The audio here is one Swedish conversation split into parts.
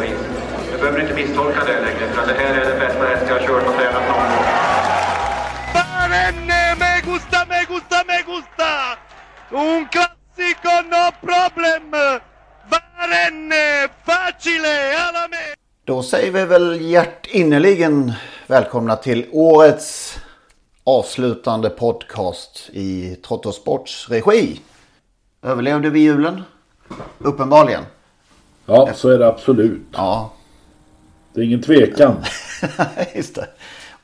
vis. Du behöver inte misstolka det längre för att det här är den bästa häst jag har kört och tränat någon gång. Me gusta, me gusta, me gusta! Un classico, no problem! Barenne, facile, alla me! Då säger vi väl hjärtinnerligen välkomna till årets avslutande podcast i Trottosports regi. Överlevde vi julen? Uppenbarligen. Ja, så är det absolut. Ja, Det är ingen tvekan. just det.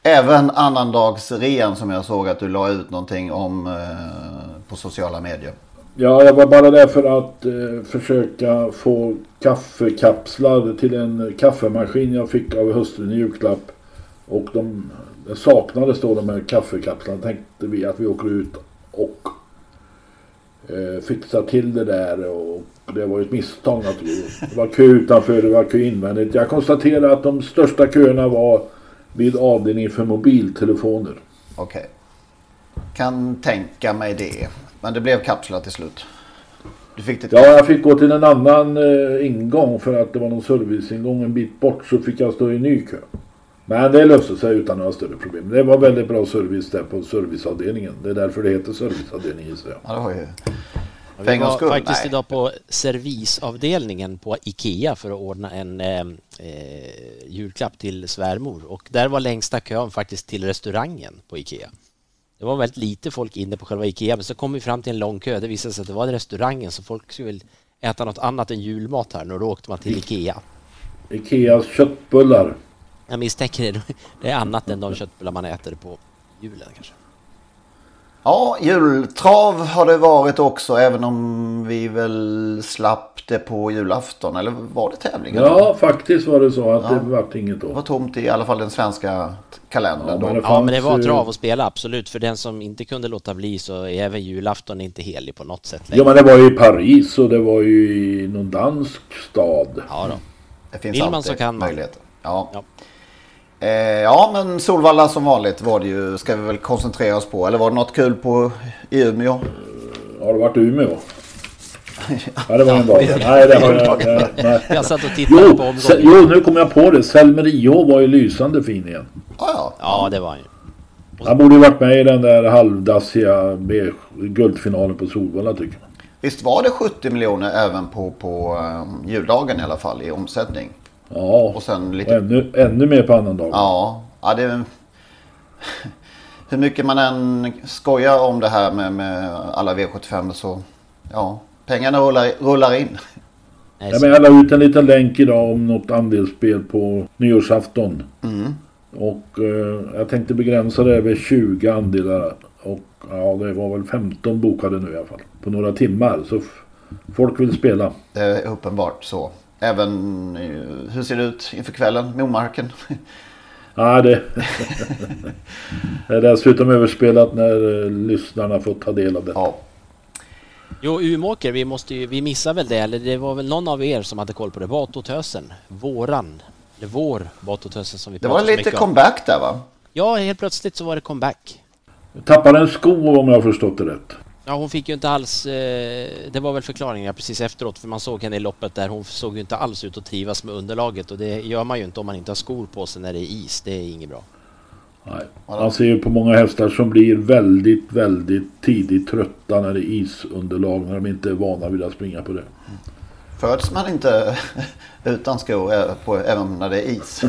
Även annandagsrean som jag såg att du la ut någonting om eh, på sociala medier. Ja, jag var bara där för att eh, försöka få kaffekapslar till en kaffemaskin jag fick av hustrun i julklapp. Och de saknades då de här kaffekapslarna. Tänkte vi att vi åker ut och eh, fixar till det där. Och det var ju ett misstag naturligtvis. Det var kö utanför, det var kö invändigt. Jag konstaterade att de största köerna var vid avdelningen för mobiltelefoner. Okej. Kan tänka mig det. Men det blev kapslar till slut. Du fick det Ja, jag fick gå till en annan eh, ingång för att det var någon serviceingång en bit bort så fick jag stå i ny kö. Men det löste sig utan några större problem. Det var väldigt bra service där på serviceavdelningen. Det är därför det heter serviceavdelning gissar jag. Ja, det var ju... Vi var skull, faktiskt nej. idag på servisavdelningen på IKEA för att ordna en eh, eh, julklapp till svärmor och där var längsta kön faktiskt till restaurangen på IKEA. Det var väldigt lite folk inne på själva IKEA men så kom vi fram till en lång kö. Det visade sig att det var restaurangen så folk skulle väl äta något annat än julmat här och då åkte man till IKEA. Ikeas köttbullar. Jag misstänker det, det är annat än de köttbullar man äter på julen kanske. Ja, jultrav har det varit också. Även om vi väl slapp det på julafton. Eller var det tävlingen? Ja, faktiskt var det så att Ja. det vart inget Det var då. tomt i alla fall den svenska kalendern. Ja, då. men det Ja, men det var ju- trav att spela, absolut. För den som inte kunde låta bli så är även julafton inte helig på något sätt Ja, längre. men det var ju i Paris och det var ju i någon dansk stad. Ja, då. Det finns Vill man alltid så kan man. möjligheter. Ja. Ja. Eh, ja, men Solvalla som vanligt var det ju, ska vi väl koncentrera oss på. Eller var det något kul på i Umeå? Har det varit Umeå? Ja, det var en dag. Nej, det har jag. Nej, nej. Jag satt och tittade Jo, på omgången. jo, nu kom jag på det. Selmerio var ju lysande fin igen. Ja, ja. Ja, det var han ju. Han borde ju varit med i den där halvdassiga guldfinalen på Solvalla tycker jag. Visst var det 70 miljoner även på, på um, juldagen i alla fall i omsättning? Ja, Och sen och lite... ännu, ännu mer på annandagen. Ja, ja det... Hur mycket man än skojar om det här med, med alla V75 så... Ja, pengarna rullar, rullar in. Ja, men jag la ut en liten länk idag om något andelsspel på nyårsafton. Mm. Och eh, jag tänkte begränsa det över 20 andelar. Och ja, det var väl 15 bokade nu i alla fall. På några timmar. Så folk vill spela. Det är uppenbart så. Även... eh, Hur ser det ut inför kvällen? Momarken? Ja, det, det är dessutom överspelat när eh, lyssnarna får ta del av det. Ja. Jo, Umeåker, vi, måste ju, vi missade väl det, eller det var väl någon av er som hade koll på det. Batotösen. Våran. Eller vår Batotösen som vi Det var lite om. comeback där va? Ja, helt plötsligt så var det comeback. Tappade en sko om jag har förstått det rätt. Ja, hon fick ju inte alls... Eh, det var väl förklaringen precis efteråt, för man såg henne i loppet där. Hon såg ju inte alls ut att trivas med underlaget och det gör man ju inte om man inte har skor på sig när det är is. Det är inget bra. Nej. Man ser ju på många hästar som blir väldigt, väldigt tidigt trötta när det är isunderlag. När de inte är vana vid att springa på det. Föds man inte utan skor eh, på, även när det är is?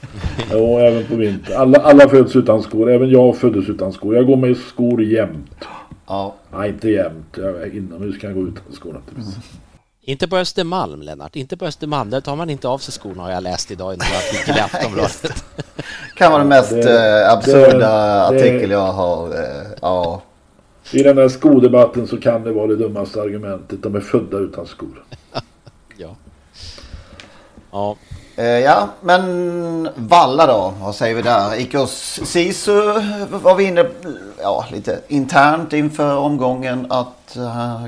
jo, även på vintern. Alla, alla föds utan skor. Även jag föddes utan skor. Jag går med skor jämt. Ja. Nej, inte jämt. Jag, inomhus kan jag gå utan skor naturligtvis. Mm. Inte på Östermalm, Lennart. Inte på Östermalm. Där tar man inte av sig skorna har jag läst idag i en artikel i Aftonbladet. kan vara den mest det, eh, absurda det, artikel jag har. Eh, ja. I den här skodebatten så kan det vara det dummaste argumentet. De är födda utan skor. ja. Ja. Eh, ja, men Valla då? Vad säger vi där? Ikos Sisu var vi inne ja, lite internt inför omgången att uh,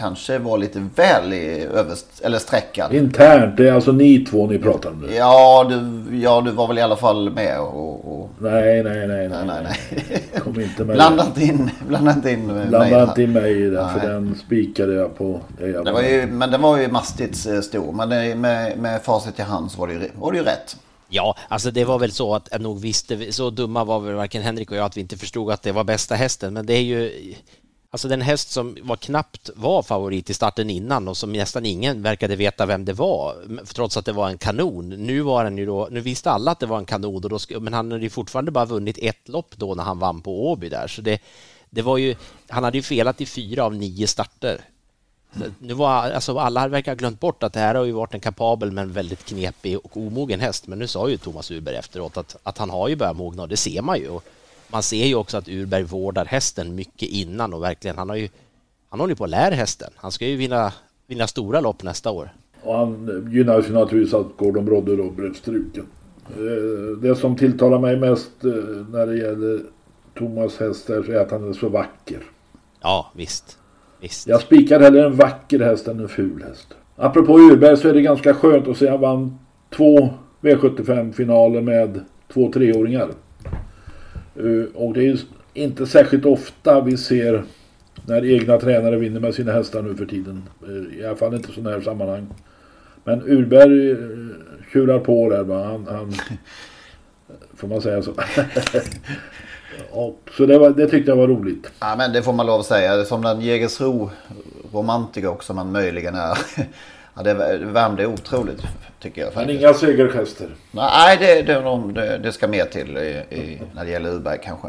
kanske var lite väl i över, eller sträckad. Internt, det är alltså ni två ni pratar om nu? Ja, du, ja, du var väl i alla fall med och... och... Nej, nej, nej, nej, nej, nej. Kom inte med Blanda inte in, blanda inte in mig. Blanda inte in mig i den, för den spikade jag på. Det, jag det var ju, men den var ju mastigt eh, stor. Men det, med, med facit i hand så var det, ju, var det ju rätt. Ja, alltså det var väl så att jag nog visste, så dumma var väl varken Henrik och jag att vi inte förstod att det var bästa hästen, men det är ju Alltså den häst som var knappt var favorit i starten innan och som nästan ingen verkade veta vem det var, trots att det var en kanon. Nu var den ju då, nu visste alla att det var en kanon, och då, men han hade ju fortfarande bara vunnit ett lopp då när han vann på Åby där, så det, det var ju, han hade ju felat i fyra av nio starter. Nu var, alltså alla verkar ha glömt bort att det här har ju varit en kapabel men väldigt knepig och omogen häst, men nu sa ju Thomas Urberg efteråt att, att han har ju börjat mogna och det ser man ju. Och man ser ju också att Urberg vårdar hästen mycket innan och verkligen, han har ju han håller på att lära hästen. Han ska ju vinna, vinna stora lopp nästa år. Och han gynnar ju naturligtvis att Gordon Brodde då blev struken. Eh, det som tilltalar mig mest eh, när det gäller Thomas häst är att han är så vacker. Ja, visst. visst. Jag spikar hellre en vacker häst än en ful häst. Apropå Urberg så är det ganska skönt att se han vann två V75-finaler med två treåringar. Eh, och det är inte särskilt ofta vi ser när egna tränare vinner med sina hästar nu för tiden. Eh, I alla fall inte sådana här sammanhang. Men Urberg eh, tjurar på där. Va? Han, han, får man säga så? och, så det, var, det tyckte jag var roligt. Ja men det får man lov att säga. Som den Jägersro romantiker också man möjligen är. Ja, det värmde otroligt tycker jag. Men inga segergester? Nej, det, det, det, ska mer till i, i, när det gäller Uberg kanske.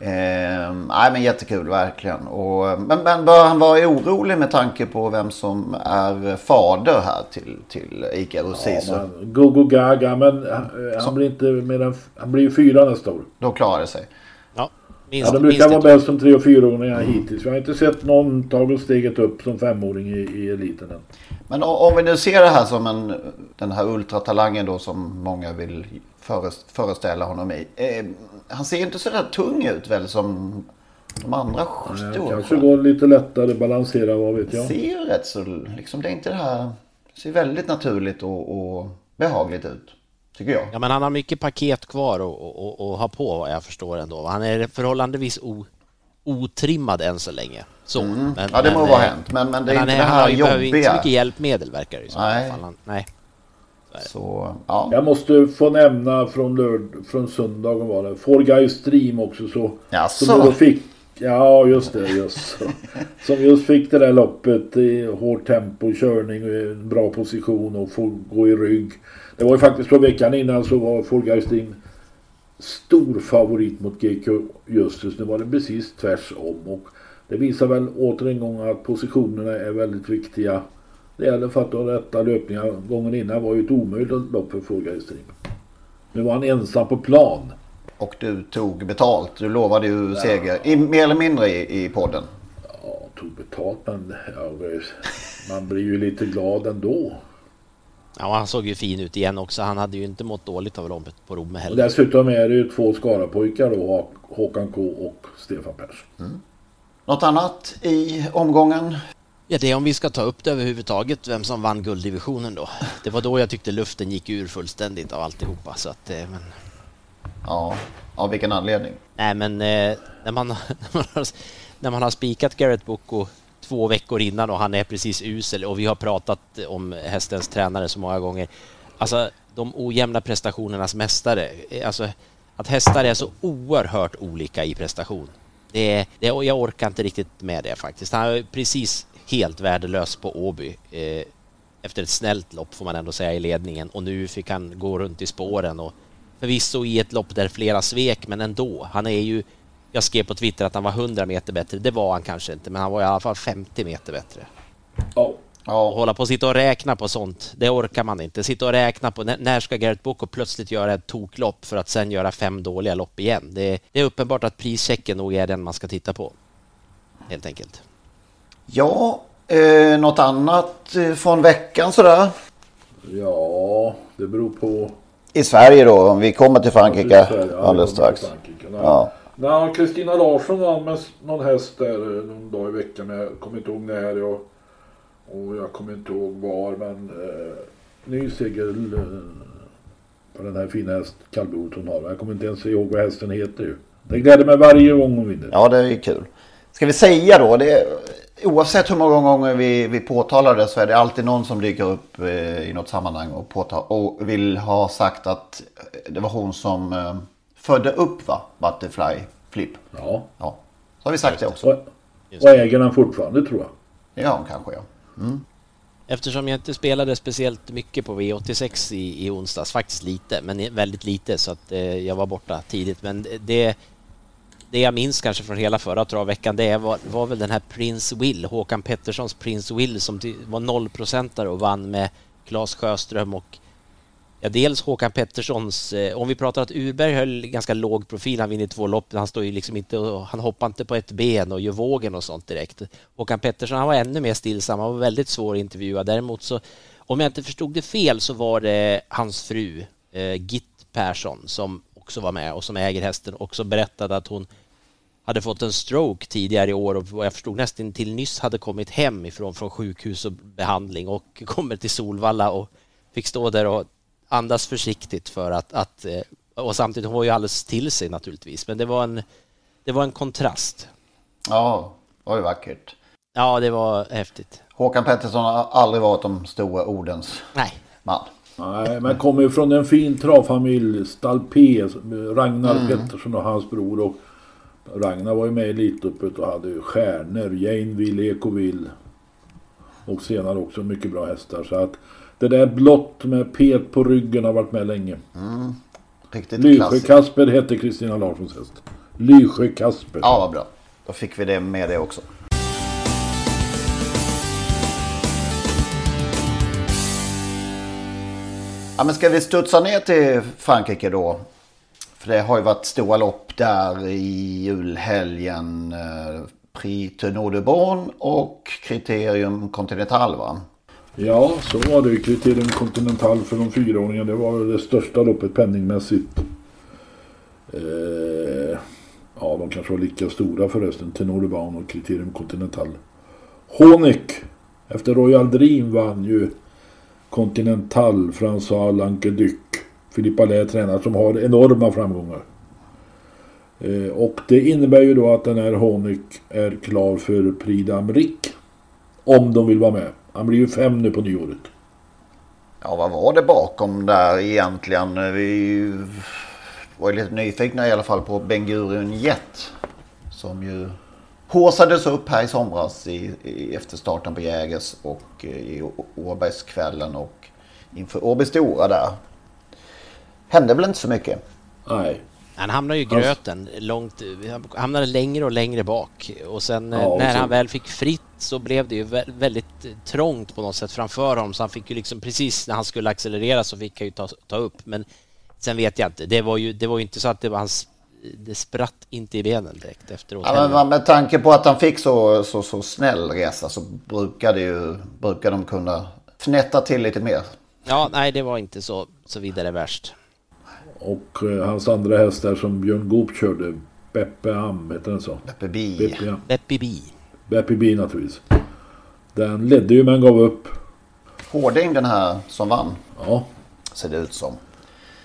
Eh, nej men jättekul verkligen. Och, men, men bör han vara orolig med tanke på vem som är fader här till, till Ikaru Sisu? Ja, Gogo Gaga men eh, han, han blir inte mer än, han blir ju fyra nästa år. Då klarar det sig. Ja, minst, ja de brukar vara bäst som tre och fyraåringar hittills. Vi har inte sett någon tagit steget upp som femåring i, i eliten än. Men om vi nu ser det här som en, den här ultratalangen då som många vill föreställa honom i. Eh, han ser inte så där tung ut väl som de andra stora. Kanske går lite lättare, balansera vad vet jag. Ser rätt så, liksom det är inte det här, ser väldigt naturligt och, och behagligt ut. Tycker jag. Ja men han har mycket paket kvar att ha på vad jag förstår ändå. Han är förhållandevis o, otrimmad än så länge. Så, mm. men, ja, det må vara eh, hänt. Men, men det är men inte det här han jobbiga. Han behöver inte så mycket hjälpmedel verkar det som. Nej. Han, nej. Så, ja. Jag måste få nämna från, lörd, från söndagen var det. Four Guys Stream också. Så, Jaså? Som då fick, ja just det. Just, som just fick det där loppet i hårt tempo, körning bra position och få gå i rygg. Det var ju faktiskt på veckan innan så var Stream stor favorit mot GK Justus. Nu var det precis tvärsom. Och det visar väl åter en gång att positionerna är väldigt viktiga. Det gäller för att ha rätta löpningar. Gången innan var ju ett omöjligt lopp för Fågelstream. Nu var han ensam på plan. Och du tog betalt. Du lovade ju ja. seger. I, mer eller mindre i, i podden. Ja, tog betalt men ja, man blir ju lite glad ändå. Ja, han såg ju fin ut igen också. Han hade ju inte mått dåligt av loppet på Romme heller. Och dessutom är det ju två Skarapojkar då, Håkan K och Stefan Persson. Mm. Något annat i omgången? Ja, det är om vi ska ta upp det överhuvudtaget, vem som vann gulddivisionen då. Det var då jag tyckte luften gick ur fullständigt av alltihopa. Så att, eh, men... Ja, av vilken anledning? Nej, men eh, när, man, när, man har, när man har spikat Garrett Boko två veckor innan och han är precis usel och vi har pratat om hästens tränare så många gånger. Alltså, de ojämna prestationernas mästare. Eh, alltså, att hästar är så oerhört olika i prestation. Det, det, jag orkar inte riktigt med det faktiskt. Han är precis helt värdelös på Åby. Eh, efter ett snällt lopp får man ändå säga i ledningen och nu fick han gå runt i spåren och förvisso i ett lopp där flera svek men ändå. Han är ju, jag skrev på Twitter att han var 100 meter bättre. Det var han kanske inte men han var i alla fall 50 meter bättre. Ja. Ja. Och hålla på och sitta och räkna på sånt, det orkar man inte. Sitta och räkna på när, när ska Garrett Boko plötsligt göra ett toklopp för att sen göra fem dåliga lopp igen. Det, det är uppenbart att prischecken nog är den man ska titta på. Helt enkelt. Ja, eh, något annat eh, från veckan sådär? Ja, det beror på. I Sverige då, om vi kommer till Frankrike ja, alldeles strax. Ja. Kristina Larsson vann med någon häst där eh, någon dag i veckan. Men jag kommer inte ihåg när. Jag, och jag kommer inte ihåg var. Men eh, ny seger eh, på den här fina häst kallblodet hon har. Jag kommer inte ens ihåg vad hästen heter ju. Det gläder mig varje gång hon vinner. Ja, det är kul. Ska vi säga då, det, oavsett hur många gånger vi, vi påtalar det så är det alltid någon som dyker upp eh, i något sammanhang och, påtal, och vill ha sagt att det var hon som eh, födde upp va? Butterfly Flip. Ja. ja. Så har vi sagt det också. Och, och äger den fortfarande tror jag. Det gör hon kanske ja. Mm. Eftersom jag inte spelade speciellt mycket på V86 i, i onsdags, faktiskt lite, men väldigt lite så att eh, jag var borta tidigt. Men det, det jag minns kanske från hela förra travveckan det var, var väl den här Prince Will, Håkan Petterssons Prince Will som var nollprocentare och vann med Claes Sjöström och ja, dels Håkan Petterssons, eh, om vi pratar att Urberg höll ganska låg profil, han vinner två lopp, han står ju liksom inte och han hoppar inte på ett ben och gör vågen och sånt direkt. Håkan Pettersson, han var ännu mer stillsam, han var väldigt svår att intervjua. Däremot så, om jag inte förstod det fel så var det hans fru, eh, Git Persson, som också var med och som äger hästen också berättade att hon hade fått en stroke tidigare i år och vad jag förstod nästan till nyss hade kommit hem ifrån från sjukhus och behandling och kommer till Solvalla och fick stå där och andas försiktigt för att, att eh, och samtidigt hon var ju alldeles till sig naturligtvis men det var en det var en kontrast. Ja, det var ju vackert. Ja, det var häftigt. Håkan Pettersson har aldrig varit de stora ordens Nej. man. Nej, men kommer ju från en fin travfamilj. Stall P, Ragnar mm. Pettersson och hans bror. Och Ragnar var ju med i Elitloppet och hade ju stjärnor. Janeville, Ecoville. Och senare också mycket bra hästar. Så att det där blått med pet på ryggen har varit med länge. Mm. Riktigt Lysjö-Kasper hette Kristina Larssons häst. Lysjö-Kasper. Ja, vad bra. Då fick vi det med det också. Ja, men ska vi studsa ner till Frankrike då? För det har ju varit stora lopp där i julhelgen. Eh, Prix Tenor de Bon och Kriterium Continental va? Ja, så var det. Kriterium Continental för de fyraåringar. Det var det största loppet penningmässigt. Eh, ja, de kanske var lika stora förresten. Tenor de Bon och Kriterium Continental. Honeck efter Royal Dream vann ju Continental, François Lanqueduc. Filippa Lä tränar som har enorma framgångar. Eh, och det innebär ju då att den här Honik är klar för Prix d'Amérique. Om de vill vara med. Han blir ju fem nu på nyåret. Ja, vad var det bakom där egentligen? Vi var ju lite nyfikna i alla fall på Ben Gurion Jet. Som ju håsades upp här i somras i, i, efter starten på Jägers och eh, i Åbergskvällen och inför Åby Stora där. Hände väl inte så mycket? Nej. Han hamnade ju i gröten, långt, han hamnade längre och längre bak och sen ja, och när så... han väl fick fritt så blev det ju väldigt trångt på något sätt framför honom så han fick ju liksom precis när han skulle accelerera så fick han ju ta, ta upp men sen vet jag inte, det var ju, det var ju inte så att det var hans det spratt inte i benen direkt efteråt. Ja, men med tanke på att han fick så, så, så snäll resa så brukar, det ju, brukar de kunna fnätta till lite mer. Ja, nej det var inte så, så vidare värst. Och eh, hans andra hästar som Björn Goop körde, Beppe Am, heter den så? Beppe Bi. Beppe, ja. Beppe Bi. Beppe Bi naturligtvis. Den ledde ju men gav upp. Hårding den här som vann. Ja. Ser det ut som.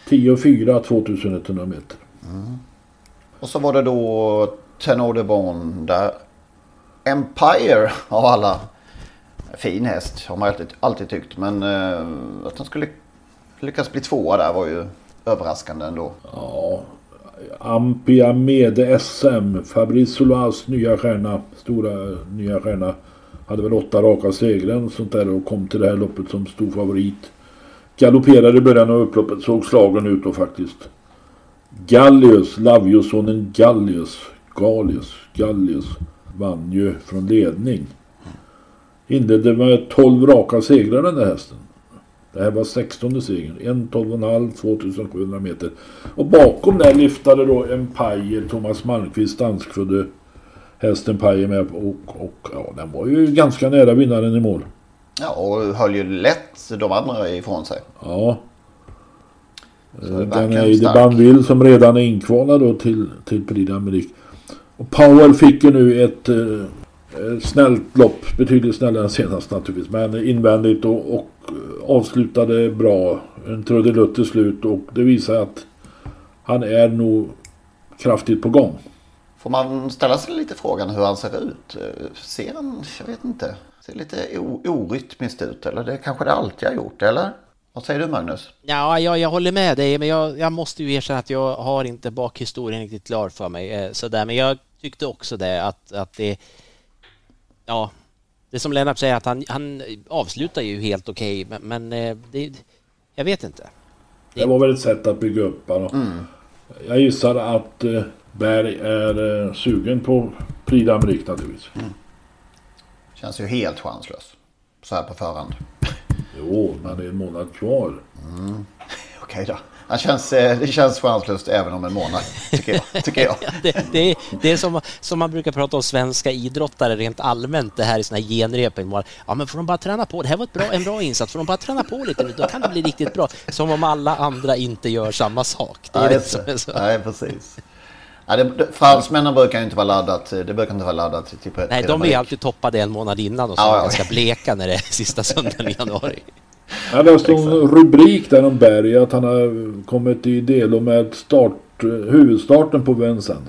10-4 2100 meter. Mm. Och så var det då Tenor de Bon där Empire av alla. Fin häst har man alltid, alltid tyckt. Men uh, att han skulle lyckas bli tvåa där var ju överraskande ändå. Ja. Ampia Mede SM. Fabrice Solas nya stjärna. Stora nya stjärna. hade väl åtta raka segrar och sånt där och kom till det här loppet som stor favorit. Galopperade i början av upploppet, såg slagen ut då faktiskt. Gallius, Laviosonen Gallius, Gallius, Gallius vann ju från ledning. Inledde med 12 raka segrar den där hästen. Det här var 16 segern. 1, 12,5, 2700 meter. Och bakom där lyftade då Empire, Thomas Malmqvist, danskfödde hästen Pajer med. Och, och ja, den var ju ganska nära vinnaren i mål. Ja, och höll ju lätt de andra ifrån sig. Ja. Den är de Banville som redan är inkvalad då till, till Prix d'Amérique. Och Powell fick ju nu ett eh, snällt lopp. Betydligt snällare än senast naturligtvis. Men invändigt och, och avslutade bra. En trudelutt till slut och det visar att han är nog kraftigt på gång. Får man ställa sig lite frågan hur han ser ut? Ser han, jag vet inte, ser lite orytmiskt ut eller det kanske det alltid har gjort eller? Vad säger du Magnus? Ja, jag, jag håller med dig, men jag, jag, måste ju erkänna att jag har inte bakhistorien riktigt klar för mig. Eh, sådär. Men jag tyckte också det att, att det... Ja, det som Lennart säger att han, han avslutar ju helt okej, okay, men, men eh, det, jag vet inte. Det... det var väl ett sätt att bygga upp honom. Mm. Jag gissar att eh, Berg är sugen på Prix d'Amérique naturligtvis. Mm. Känns ju helt chanslös. Så här på förhand. Jo, men det är en månad kvar. Mm. Okej okay då. Han känns, eh, det känns chanslöst även om en månad, tycker jag. Tycker jag. det, det, är, det är som, som man brukar prata om svenska idrottare rent allmänt, det här i såna här genrep. Ja, men får de bara träna på, det här var ett bra, en bra insats, får de bara träna på lite nu, då kan det bli riktigt bra. Som om alla andra inte gör samma sak. Det är Nej, det som är så. Nej, precis. Ja, det, fransmännen brukar inte vara laddat. Det brukar inte vara laddat till, till Nej, de är alltid toppade en månad innan och så ja, ja. ganska bleka när det är sista söndagen i januari. Jag läste en rubrik där om Berg att han har kommit i delo med start, huvudstarten på Vincennes.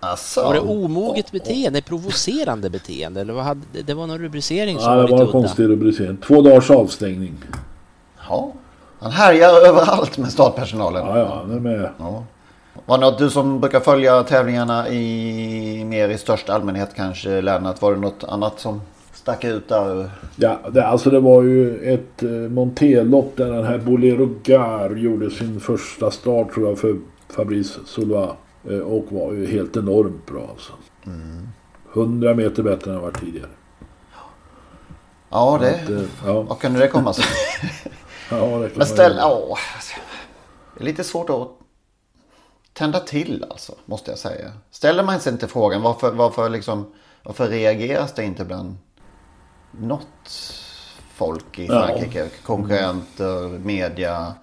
Asså. Var det omoget beteende, provocerande beteende? Eller vad hade, det var någon rubricering som ja, var lite det var en konstig rubricering. Två dagars avstängning. Ja, han härjar överallt med startpersonalen. Ja, ja, han är med. Ja. Var det något du som brukar följa tävlingarna i mer i största allmänhet kanske Lennart? Var det något annat som stack ut där? Ja, det, alltså det var ju ett eh, monterlopp där den här Bolero Gar gjorde sin första start tror jag för Fabrice Solois. Eh, och var ju helt enormt bra alltså. Mm. 100 meter bättre än han varit tidigare. Ja, det... Att, eh, ja. Vad kunde det komma sig? ja, det kan Men ställ... Åh, det är lite svårt att tända till alltså, måste jag säga. Ställer man sig inte frågan varför, varför, liksom, varför reageras det inte bland något folk i Frankrike? Ja. Konkurrenter, media.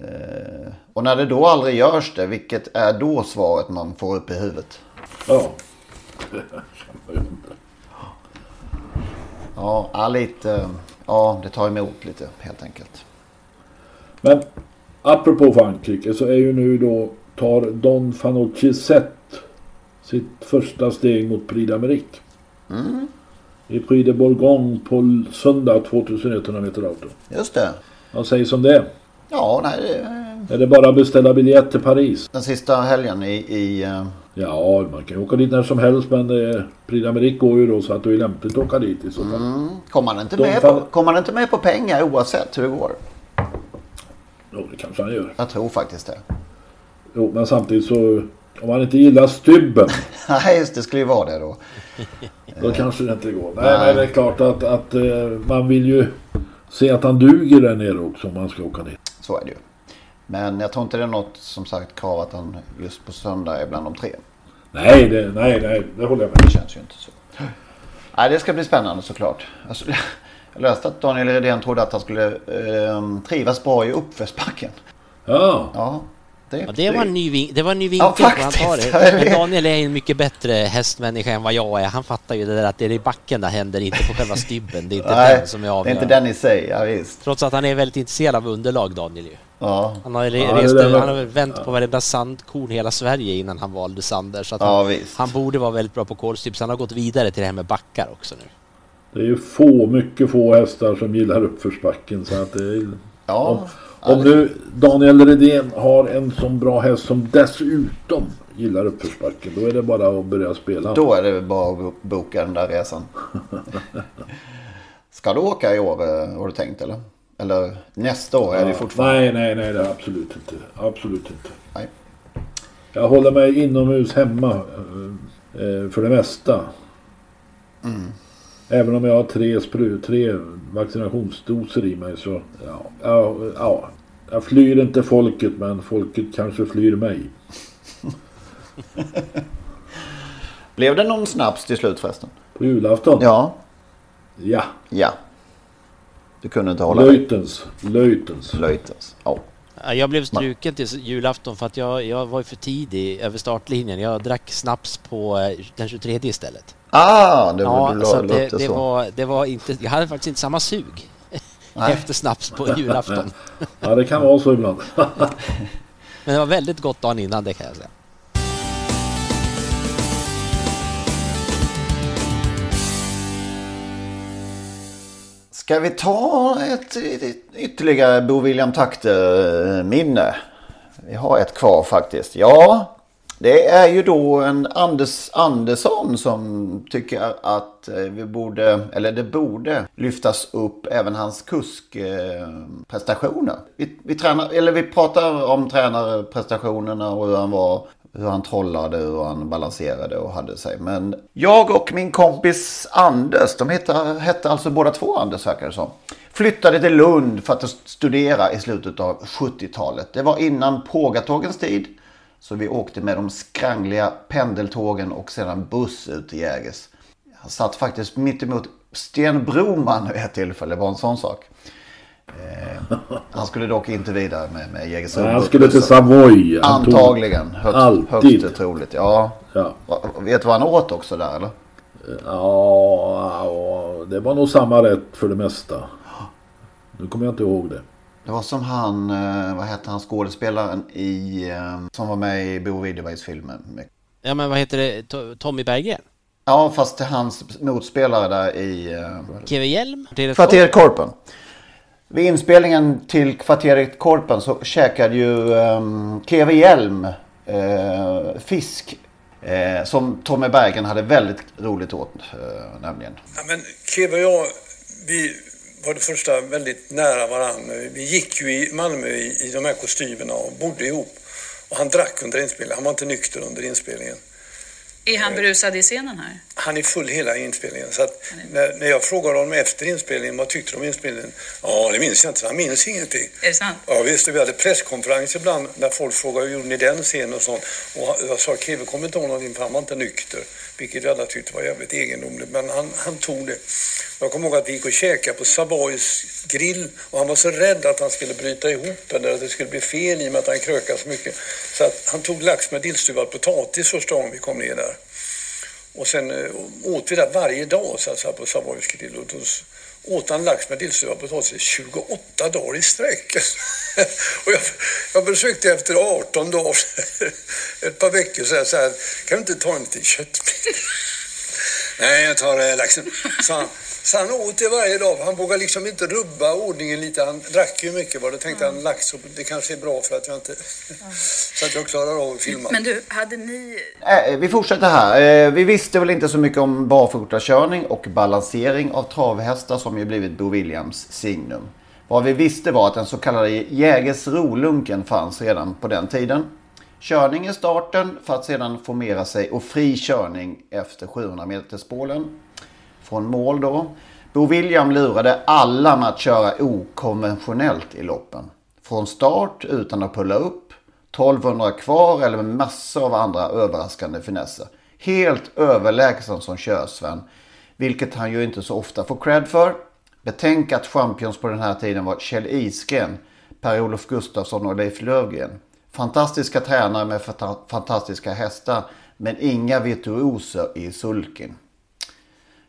Eh, och när det då aldrig görs det, vilket är då svaret man får upp i huvudet? Ja. Ja, lite. Ja, det tar emot lite helt enkelt. Men apropå Frankrike så är ju nu då tar Don Fanucci Zet sitt första steg mot Prix d'Amérique. Mm. I Prix de Bourgogne på söndag 2100 meter auto. Just det. Vad sägs om det? Ja, nej det... Är det bara att beställa biljett till Paris? Den sista helgen i... i uh... Ja, man kan ju åka dit när som helst men eh, Prix d'Amérique går ju då så att det är lämpligt att åka dit i så fall. Mm. Kommer man inte, med fan... på, kommer man inte med på pengar oavsett hur det går? Jo, det kanske han gör. Jag tror faktiskt det. Jo, men samtidigt så om man inte gillar stybben. Nej, just det skulle ju vara det då. då kanske det inte går. Nej, Nej. men det är klart att, att uh, man vill ju se att han duger där nere också om man ska åka ner. Så är det ju. Men jag tror inte det är något som sagt krav att han just på söndag är bland de tre. Nej, det, nej, nej, det håller jag med. Det känns ju inte så. Nej, det ska bli spännande såklart. Alltså, jag läste att Daniel Redén trodde att han skulle eh, trivas bra i uppförsbacken. Ja. Ja, det, ja, det, var en ny, det var en ny vinkel ja, han tar det. Men Daniel är en mycket bättre hästmänniska än vad jag är. Han fattar ju det där att det är i backen det händer, inte på själva stybben. Det är inte Nej, den som är avgörande. Det är inte den i sig, ja, visst. Trots att han är väldigt intresserad av underlag, Daniel ju. Ja. Han har, ja, rest, var... han har vänt ja. på varenda sandkorn hela Sverige innan han valde Sander. Så att ja, han, han, borde vara väldigt bra på kolstyp. Så han har gått vidare till det här med backar också nu. Det är ju få, mycket få hästar som gillar uppförsbacken. Så att det är Ja. Om, om nu Daniel Redén har en sån bra häst som dessutom gillar uppförsbacken. Då är det bara att börja spela. Då är det bara att boka den där resan. Ska du åka i år eh, har du tänkt eller? Eller nästa år är det fortfarande? Nej, nej, nej, det är absolut inte. Absolut inte. Nej. Jag håller mig inomhus hemma eh, eh, för det mesta. Mm. Även om jag har tre, spru, tre vaccinationsdoser i mig så ja, ja, ja, jag flyr inte folket men folket kanske flyr mig. Blev det någon snaps till slut förresten? På julafton? Ja. Ja. Ja. Du kunde inte hålla Löjtens. Löjtens. Löjtens. Ja. Jag blev struken till julafton för att jag, jag var för tidig över startlinjen. Jag drack snaps på eh, den 23 istället. Ah, det, ja, det, så det, det, var, det var inte, jag hade faktiskt inte samma sug. Efter snaps på julafton. ja, det kan vara så ibland. Men det var väldigt gott dagen innan, det kan jag säga. Ska vi ta ett, ett ytterligare Bo William Takter-minne? Vi har ett kvar faktiskt. Ja, det är ju då en Anders Andersson som tycker att eh, vi borde, eller det borde lyftas upp även hans kuskprestationer. Vi, vi, tränar, eller vi pratar om tränarprestationerna och hur han var hur han trollade, hur han balanserade och hade sig. Men jag och min kompis Anders, de hette, hette alltså båda två Anders verkar det som. Flyttade till Lund för att studera i slutet av 70-talet. Det var innan pågatågens tid. Så vi åkte med de skrangliga pendeltågen och sedan buss ut till Jägers. Jag satt faktiskt mitt emot Sten Broman vid ett tillfälle, det var en sån sak. Eh, han skulle dock inte vidare med, med Jägersro. Han skulle till Savoy. Antagligen. Högst, Alltid. högst troligt. Ja. ja. Vet du vad han åt också där eller? Ja, det var nog samma rätt för det mesta. Nu kommer jag inte ihåg det. Det var som han, eh, vad hette han skådespelaren i, eh, som var med i Bo Widerbergs-filmen. Ja men vad heter det, Tommy Berggren? Ja fast hans motspelare där i... Keve Hjelm? Kvarteret Korpen. Vid inspelningen till kvarteret Korpen så käkade ju um, Hjelm uh, fisk uh, som Tommy Bergen hade väldigt roligt åt uh, nämligen. Ja, men Keve och jag, vi var det första väldigt nära varandra. Vi gick ju i Malmö i, i de här kostymerna och bodde ihop. Och han drack under inspelningen. Han var inte nykter under inspelningen. Är han berusad i scenen här? Han är full hela inspelningen. Så när, när jag frågade honom efter inspelningen, vad tyckte du om inspelningen? Ja, det minns jag inte. Han minns ingenting. Är det sant? Ja, visst. Vi hade presskonferens ibland när folk frågade hur gjorde ni den scenen och sånt. Och jag sa, Keve kommer inte ihåg någonting för han var inte nykter. Vilket vi alla tyckte var jävligt egendomligt. Men han, han tog det. Jag kommer ihåg att vi gick och käkade på Savoys grill och han var så rädd att han skulle bryta ihop eller att det skulle bli fel i och med att han krökade så mycket. Så att han tog lax med dillstuvad potatis första gången vi kom ner där. Och sen äh, åt vi det varje dag så att på Savoys grill. Och då åt han lax med dillstuvad potatis 28 dagar i sträck. och jag, jag försökte efter 18 dagar, ett par veckor så här, så här kan du inte ta en liten köttbit? Nej, jag tar äh, laxen, sa han. Så han åt det varje dag. Han vågade liksom inte rubba ordningen lite. Han drack ju mycket. Var det tänkte mm. han lax det kanske är bra för att jag inte... så att jag klarar av att filma. Men du, hade ni... Äh, vi fortsätter här. Eh, vi visste väl inte så mycket om barfotakörning och balansering av travhästar som ju blivit Bo Williams signum. Vad vi visste var att den så kallade Jägersro-lunken fanns redan på den tiden. Körning i starten för att sedan formera sig och fri körning efter 700 metersbålen från mål då. Bo William lurade alla med att köra okonventionellt i loppen. Från start utan att pulla upp, 1200 kvar eller med massor av andra överraskande finesser. Helt överlägsen som körsven, vilket han ju inte så ofta får cred för. Betänk att champions på den här tiden var Kjell Isgren, Per-Olof Gustafsson och Leif Löfgren. Fantastiska tränare med fantastiska hästar, men inga virtuoser i sulken.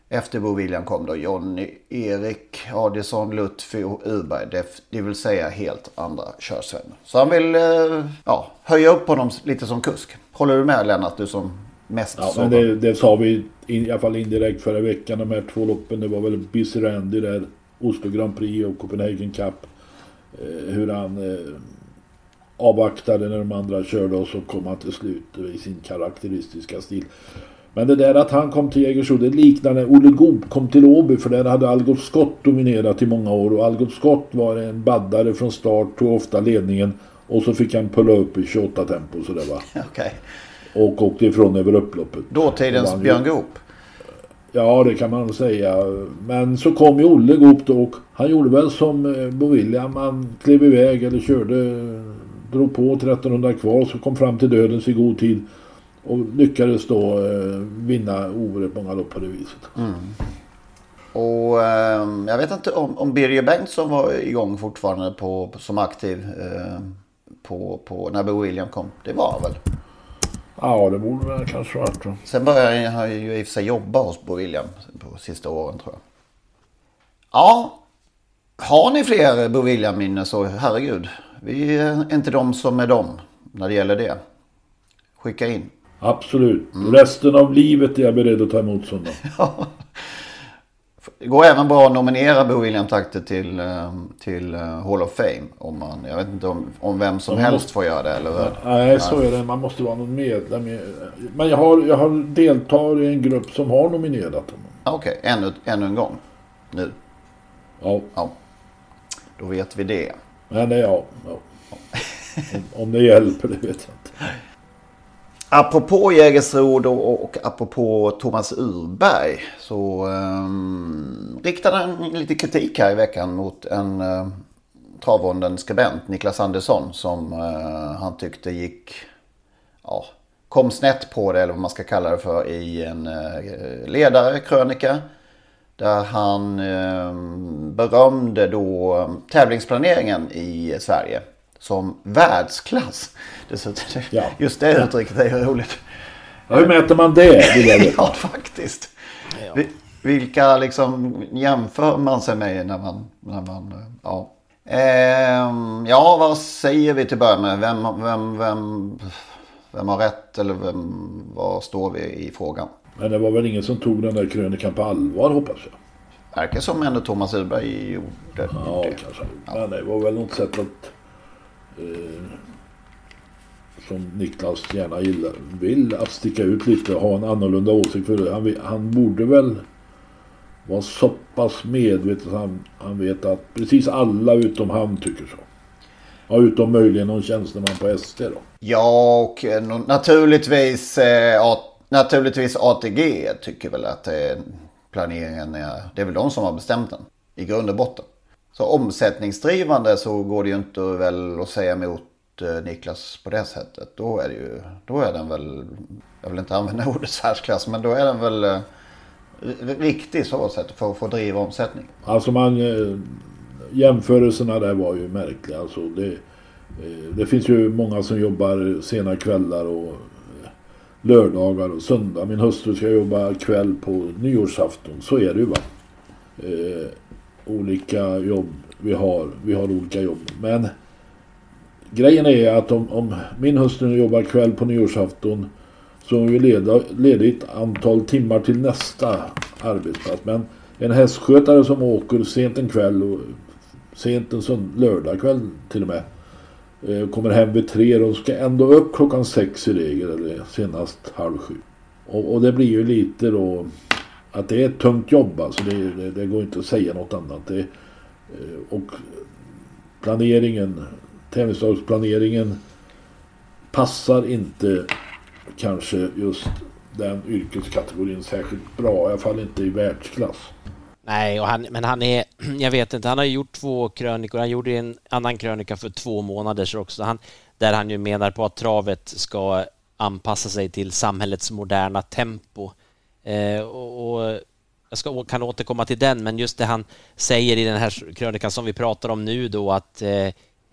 Efter Bo William kom då Jonny, Erik, Adison, Lutfi och Urberg. Det, det vill säga helt andra körsvänner. Så han vill eh, ja, höja upp honom lite som kusk. Håller du med Lennart, du som mest Ja, men det, det, sa vi i alla fall indirekt förra veckan. De här två loppen. Det var väl Busy Randy där. Oslo Grand Prix och Copenhagen Cup. eh, hur han eh, avvaktade när de andra körde och så kom han till slut i sin karaktäristiska stil. Men det där att han kom till Jägersro, det liknar när Olle Goop kom till Åby för där hade Algot Scott dominerat i många år och Algot Scott var en baddare från start, tog ofta ledningen och så fick han pulla upp i 28 tempo sådär va. Okay. Och åkte ifrån över upploppet. Dåtidens Björn Goop? Ja, det kan man säga. Men så kom ju Olle Goop då och han gjorde väl som eh, Bo William. Han klev iväg eller körde, drog på 1300 kvar så kom fram till dödens i god tid. Och lyckades då eh, vinna oerhört många lopp på det viset. Mm. Och eh, jag vet inte om, om Birger Bengtsson var igång fortfarande på, som aktiv eh, på, på, när Bo William kom. Det var väl? Ja, det borde väl kanske varit. Sen började han ju i och för sig jobba hos Bo William på sista åren tror jag. Ja, har ni fler Bo William-minnen så herregud. Vi är inte de som är de när det gäller det. Skicka in. Absolut. Mm. Resten av livet är jag beredd att ta emot sådana. Det går även bra att nominera Bo William Takter till, eh, till eh, Hall of Fame. Om man, jag vet inte om, om vem som helst måste, får göra det. Eller? Nej, så är det. Man måste vara någon medlem. Men jag har, jag har deltar i en grupp som har nominerat honom. Okej, okay. ännu, ännu en gång. Nu. Ja. ja. Då vet vi det. Men det, ja. ja. om, om det hjälper, det vet jag inte. Apropå Jägersro och, och apropå Thomas Urberg så um, riktade han lite kritik här i veckan mot en eh, uh, travronden skribent, Niklas Andersson, som uh, han tyckte gick, ja, kom snett på det eller vad man ska kalla det för i en eh, uh, ledare, krönika. Där han uh, berömde då ehm, tävlingsplaneringen i Sverige som världsklass. Ja. Just det uttrycket är roligt. Ja, hur mäter man det? ja, faktiskt. Ja. Vilka liksom jämför man sig med när man... När man ja. Ehm, ja, vad säger vi till att börja med? Vem, vem, vem, vem har rätt eller vem, var står vi i frågan? Men det var väl ingen som tog den där krönikan på allvar hoppas jag. Verkar som ändå Thomas Urberg gjorde ja, det. Kanske. Ja. Men det var väl något sätt att eh, som Niklas gärna gillar, vill att sticka ut lite och ha en annorlunda åsikt. För han, han borde väl vara så pass medveten att han, han vet att precis alla utom han tycker så. Ja, utom möjligen någon tjänsteman på SD då. Ja, och eh, naturligtvis, eh, naturligtvis ATG tycker väl att eh, planeringen är... Det är väl de som har bestämt den i grund och botten. Så omsättningsdrivande så går det ju inte väl att säga emot eh, Niklas på det sättet. Då är det ju, då är den väl, jag vill inte använda ordet särklass, men då är den väl eh, riktig så sätt för att få driva omsättning. Alltså man, eh, jämförelserna där var ju märkliga. Alltså det, det finns ju många som jobbar sena kvällar och lördagar och söndag. Min hustru ska jobba kväll på nyårsafton. Så är det ju va olika jobb vi har. Vi har olika jobb. Men grejen är att om, om min hustru jobbar kväll på nyårsafton så är vi leda, ledigt antal timmar till nästa arbetsplats. Men en hästskötare som åker sent en kväll och sent en sån lördagkväll till och med eh, kommer hem vid tre och ska ändå upp klockan sex i regel eller senast halv sju. Och, och det blir ju lite då att det är ett tungt jobb alltså. Det, det, det går inte att säga något annat. Det, eh, och planeringen, tävlingsdagsplaneringen passar inte kanske just den yrkeskategorin särskilt bra. I alla fall inte i världsklass. Nej, och han, men han är, jag vet inte, han har gjort två krönikor. Han gjorde en annan krönika för två månader sedan också, han, där han ju menar på att travet ska anpassa sig till samhällets moderna tempo. Eh, och, och, jag ska, kan återkomma till den, men just det han säger i den här krönikan som vi pratar om nu då att eh,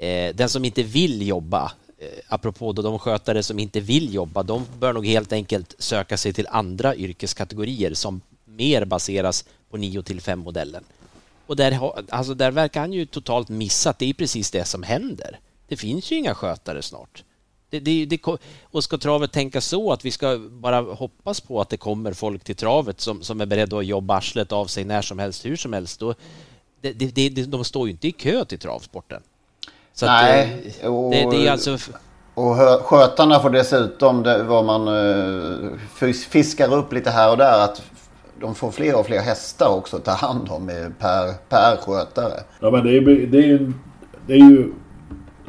eh, den som inte vill jobba, eh, apropå då de skötare som inte vill jobba, de bör nog helt enkelt söka sig till andra yrkeskategorier som mer baseras på 9 till 5 modellen. Och där, alltså där verkar han ju totalt missa att det är precis det som händer. Det finns ju inga skötare snart. Det, det, det, och ska travet tänka så att vi ska bara hoppas på att det kommer folk till travet som, som är beredda att jobba arslet av sig när som helst, hur som helst. Då, det, det, de står ju inte i kö till travsporten. Så Nej, att, och, det, det är alltså... och skötarna får dessutom, det, vad man eh, fis- fiskar upp lite här och där, att de får fler och fler hästar också att ta hand om per, per skötare. Ja men det är, det är, ju, det är ju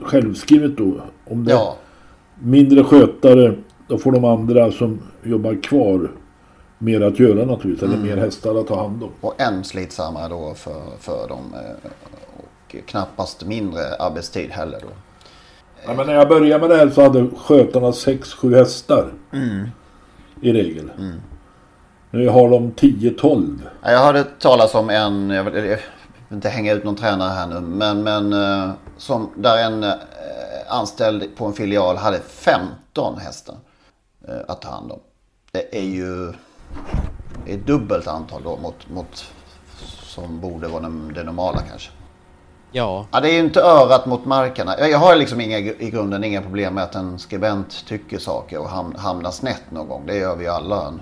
självskrivet då. Om det Ja. Mindre skötare då får de andra som jobbar kvar mer att göra naturligtvis. Eller Mm. mer hästar att ta hand om. Och än slitsammare då för, för dem. eh, Och knappast mindre arbetstid heller då. Ja, men när jag började med det här så hade skötarna 6-7 hästar. I regel. Nu har de 10-12. Ja, Jag hörde talas om en, jag vill, jag vill inte hänga ut någon tränare här nu, men, men eh, som, där en eh, anställd på en filial hade 15 hästar eh, att ta hand om. Det är ju är dubbelt antal då mot, mot som borde vara det- normala kanske. Ja, Ja, det är ju inte örat mot marken. Jag har liksom inga, i grunden inga problem med att en skribent tycker saker och ham, hamnar snett någon gång. Det gör vi alla.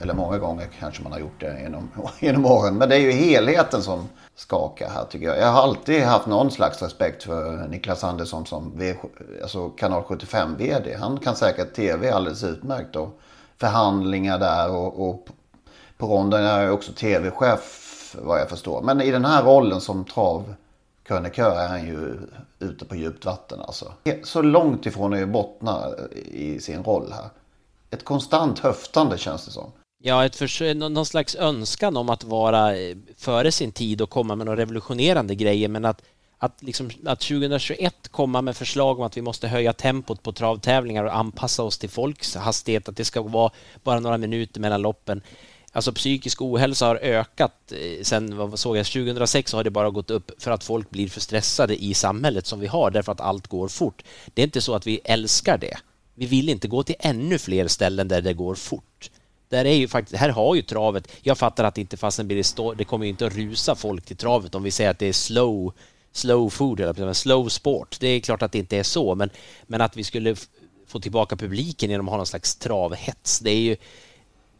Eller många gånger kanske man har gjort det genom, genom åren. Men det är ju helheten som skakar här tycker jag. Jag har alltid haft någon slags respekt för Niklas Andersson som v, alltså kanal 75 VD. Han kan säkert tv alldeles utmärkt och förhandlingar där och, och på ronden är jag också tv-chef vad jag förstår. Men i den här rollen som travkrönikör är han ju ute på djupt vatten alltså. Så långt ifrån att bottna i sin roll här. Ett konstant höftande känns det som ja ett eh, någon slags önskan om att vara eh, före sin tid och komma med några revolutionerande grejer men att att, liksom, att 2021 komma med förslag om att vi måste höja tempot på travtävlingar och anpassa oss till folks hastighet, att det ska vara bara några minuter mellan loppen. Alltså psykisk ohälsa har ökat eh, sen, vad såg jag, 2006 har det bara gått upp för att folk blir för stressade i samhället som vi har därför att allt går fort. Det är inte så att vi älskar det. Vi vill inte gå till ännu fler ställen där det går fort. Där är ju faktiskt, här har ju travet, jag fattar att inte fastän blir det, stå, det kommer ju inte att rusa folk till travet om vi säger att det är slow, slow food eller slow sport. Det är klart att det inte är så, men, men att vi skulle få tillbaka publiken genom att ha någon slags travhets, det är ju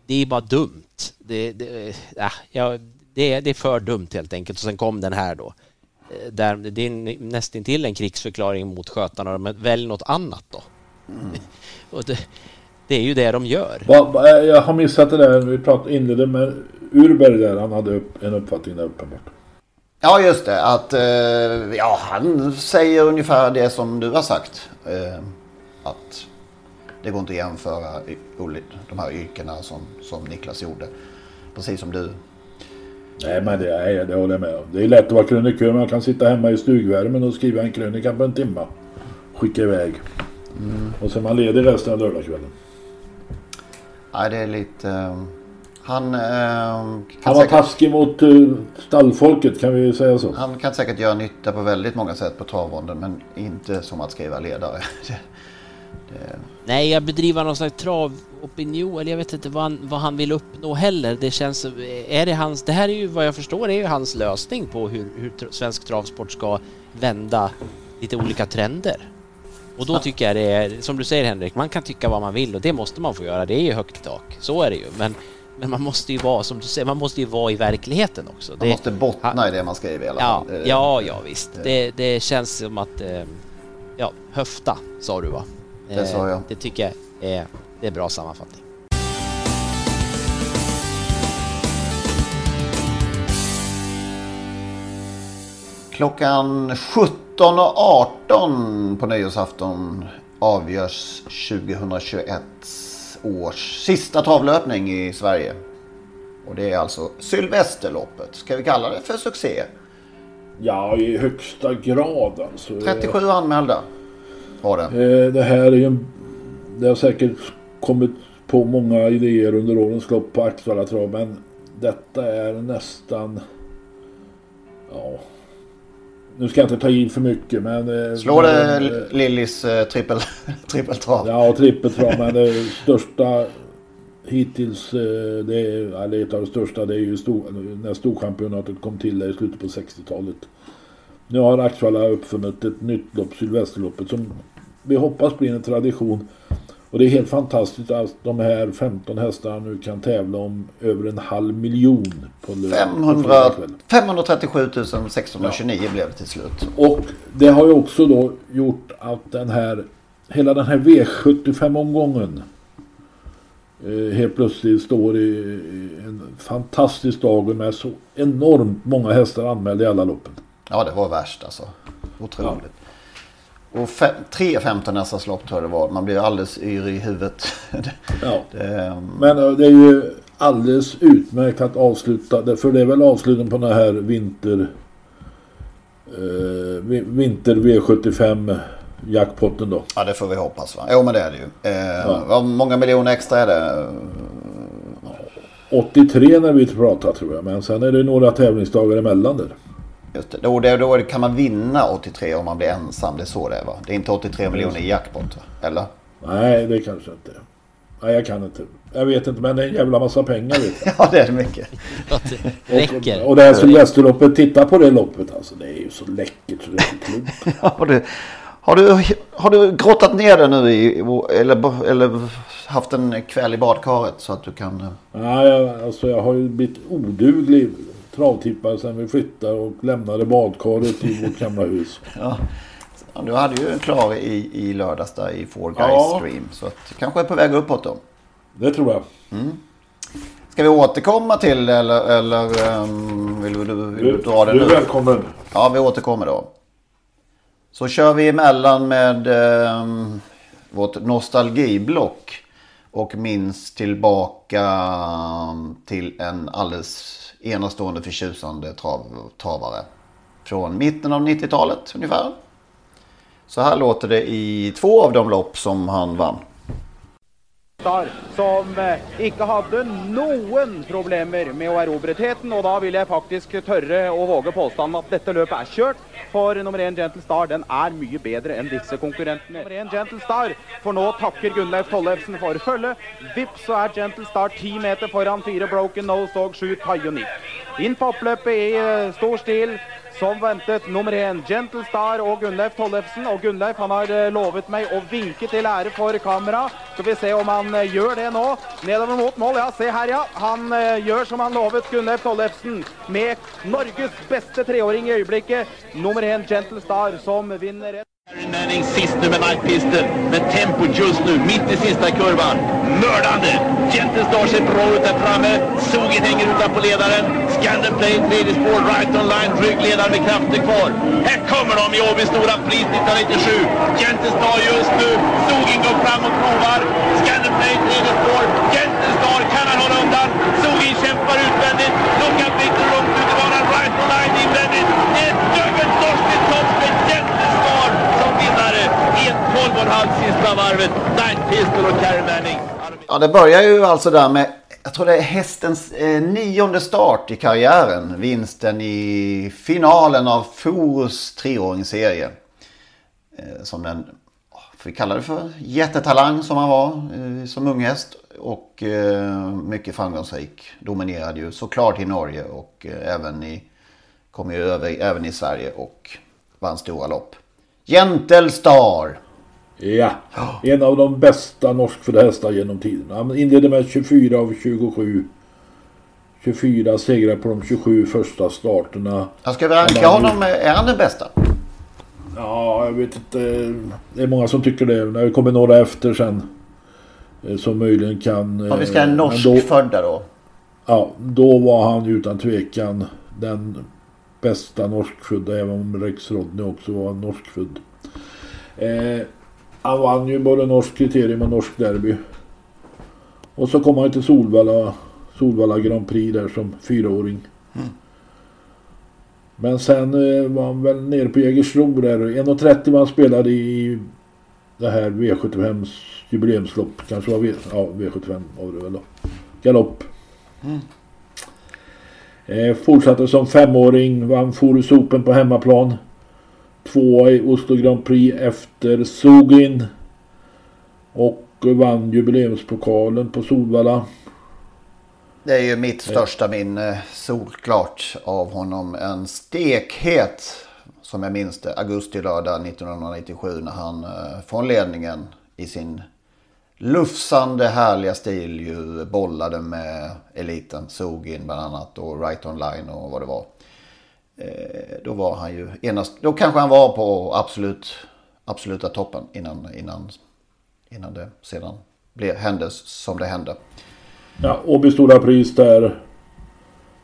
det är bara dumt. Det, det, äh, ja, det, är, det är för dumt helt enkelt. Och sen kom den här då. Eh, Där, det är nästan en krigsförklaring mot skötarna, men välj något annat då. Och det, det är ju det de gör. Va, va, jag har missat det där. Vi pratade, inledde med Urberg där. Han hade upp, en uppfattning där uppenbart. Ja just det, att eh, ja, han säger ungefär det som du har sagt. Eh, att det går inte att jämföra de här yrkena som, som Niklas gjorde. Precis som du. Nej men det, är, det håller jag med om. Det är lätt att vara krönikör. Man kan sitta hemma i stugvärmen och skriva en krönika på en timme. Skicka iväg. Och så är man ledig resten av lördagskvällen. Nej det är lite... Eh, han, eh, Han var säkert, taskig mot uh, stallfolket kan vi säga så. han kan säkert göra nytta på väldigt många sätt på travronden men inte som att skriva ledare. Det, det, Nej, jag bedriver någon slags travopinion, eller jag vet inte vad han, vad han vill uppnå heller. Det känns... Är det hans... Det här är ju vad jag förstår är ju hans lösning på hur, hur svensk travsport ska vända lite olika trender. Och då tycker jag det är, som du säger Henrik, man kan tycka vad man vill och det måste man få göra. Det är ju högt i tak. Så är det ju. Men, men man måste ju vara, som du säger, man måste ju vara i verkligheten också. man Det- måste bottna i det man skriver i alla Ja, fall. Ja, ja visst. Det, det känns som att... eh, Ja, höfta sa du va? Det sa jag. Det tycker jag är, det är bra sammanfattning. Klockan 17.18 på nyårsafton avgörs 2021 års sista travlöpning i Sverige. Och det är alltså Sylvesterloppet. Ska vi kalla det för succé? Ja, i högsta grad alltså. 37 anmälda var det. Eh, Det här är ju. Det har säkert kommit på många idéer under årens lopp på Axevalla trav men detta är nästan... Ja... Nu ska jag inte ta i för mycket men... eh, Slår det men, eh, Lillis eh, trippel, trippeltrav? Ja, trippeltrav men det största hittills, det är, eller ett av de största, det är ju stor, när Storchampionatet kom till i slutet på 60-talet. Nu har Axevalla uppfunnit ett nytt lopp, Sylvesterloppet, som vi hoppas blir en tradition. Och det är helt fantastiskt att de här 15 hästarna nu kan tävla om över en halv miljon på lö- på 500, fredagskväll. 537 629 blev det till slut. Och det har ju också då gjort att den här hela den här V75-omgången eh, helt plötsligt står i, i en fantastisk dag med så enormt många hästar anmälda i alla loppen. Ja, det var värst alltså. Otroligt. Och fem, tre 15 hästars lopp tror jag det var. Man blir alldeles yr i huvudet. Ja. det, Men eh, det är ju alldeles utmärkt att avsluta det. För det är väl avslutningen på den här vinter... Eh, vi- vinter V75 jackpotten då. ja, det får vi hoppas va. Jo, men det är det ju. Eh, Ja. Många miljoner extra är det? 83 när vi pratade tror jag. Men sen är det några tävlingsdagar emellan där. Just det. Då, då kan man vinna 83 om man blir ensam. Det är så det är va? Det är inte 83 miljoner i jackpot va? Eller? Nej, det kanske inte är. Nej, jag kan inte. Jag vet inte, men det är en jävla massa pengar vet jag. Ja, det är det mycket. Räcker. Och det här Sylvesterloppet, titta på det loppet alltså. Det är ju så läckert så det är inte. Har du, har, du, har du grottat ner det nu i, eller, eller haft en kväll i badkaret så att du kan... eh, Nej, jag, alltså jag har ju blivit oduglig travtippare sen vi flyttade och lämnade badkaret i vårt gamla hus. Ja. Ja, Du hade ju en klar i, i lördags där i Four Guys Ja. Stream. Så att kanske är på väg uppåt då. Det tror jag. Ska vi återkomma till eller, eller ehm, vill, du, vill du Du, dra det du nu? är välkommen. Ja, vi återkommer då. Så kör vi emellan med um, vårt nostalgiblock. Och minns tillbaka ehm, till en alldeles enastående förtjusande trav, travare. Från mitten av 90-talet ungefär. Så här låter det i två av de lopp som han vann. Som inte ikke hadde noen problemer med å erobre teten. Og da vil jeg faktisk tørre å våge påstanden at dette løpet er kjørt. For nummer én Gentle Star den er mye bedre enn disse konkurrentene. Nummer én Gentle Star får nå takker Gunnleif Tollefsen for følget. Vips så er Gentle Star ti meter foran fire Broken Nose og sju Tyonik. Inn på oppløpet i eh, stor stil. Som ventet nummer én Gentle Star og Gunnleif Tollefsen. Og Gunnleif han har eh, lovet meg å vinke til ære for kamera. Skal vi se om han eh, gjør det nå. Nedover mot mål. Ja, se her, ja. Han eh, gjør som han lovet Gunnleif Tollefsen. Med Norges beste treåring i øyeblikket. Nummer én Gentle Star som vinner. Manning sist nu med Night Pistol, Med tempo just nu, mitt i sista kurvan. Mördande! Gentle Star sig bra ut där framme. Sogin hänger utanpå ledaren. Scandal Play, tredje spår, right on line, ryggledaren med krafter kvar. Här kommer de i Åby Stora Pris 1997. Gentle Star just nu. Sogin går fram och provar. Scandal Play, tredje spår. Gentle Star kan han hålla undan. Sogin kämpar utvändigt. Luckan biter långt ut i banan, right on line invändigt. Ett dubbelt torsk till topp med Gentle Star som vinnare i ett 12,5 sista varvet. Night Pistol och Carey Manning. Ja, det börjar ju alltså där med, jag tror det är hästens eh, nionde start i karriären. Vinsten i finalen av Forus treåringsserie. Eh, som den, får vi kalla det för, jättetalang som han var eh, som unghäst. Och eh, mycket framgångsrik. Dominerade ju såklart i Norge och eh, även i, kom ju över även i Sverige och vann stora lopp. Gentle Star. Ja, en av de bästa norskfödda hästar genom tiderna. Han inledde med 24 av 27. 24 segrar på de 27 första starterna. Jag ska ranka vann ju- honom, är han den bästa? Ja, jag vet inte. Det är många som tycker det. När det kommer några efter sen. eh, Som möjligen kan... Om vi ska ha eh, en men norskfödda då? Ja, då var han utan tvekan den bästa norskfödda. Även om Rex Rodney också var norskfödd. Eh, han vann ju både norsk kriterium och norsk derby. Och så kom han till Solvalla, Solvalla Grand Prix där som fyraåring. Men sen eh, var han väl nere på Jägersro där. 1.30 man spelade i det här V75s jubileumslopp. Kanske var v, ja, V75 var det väl då. Galopp. Eh, fortsatte som femåring, vann Forus Open på hemmaplan. Tvåa i Oslo Grand Prix efter Sugin. Och vann jubileumspokalen på Solvalla. Det är ju mitt största minne solklart av honom. En stekhet, som jag minns det, augusti lördag 1997 när han eh, från ledningen i sin lufsande härliga stil ju bollade med eliten. Sogin bland annat och Right Online och vad det var. Eh, då var han ju enast, då kanske han var på absolut, absoluta toppen innan, innan, innan det sedan blev, hände som det hände. Ja, Åby Stora Pris där.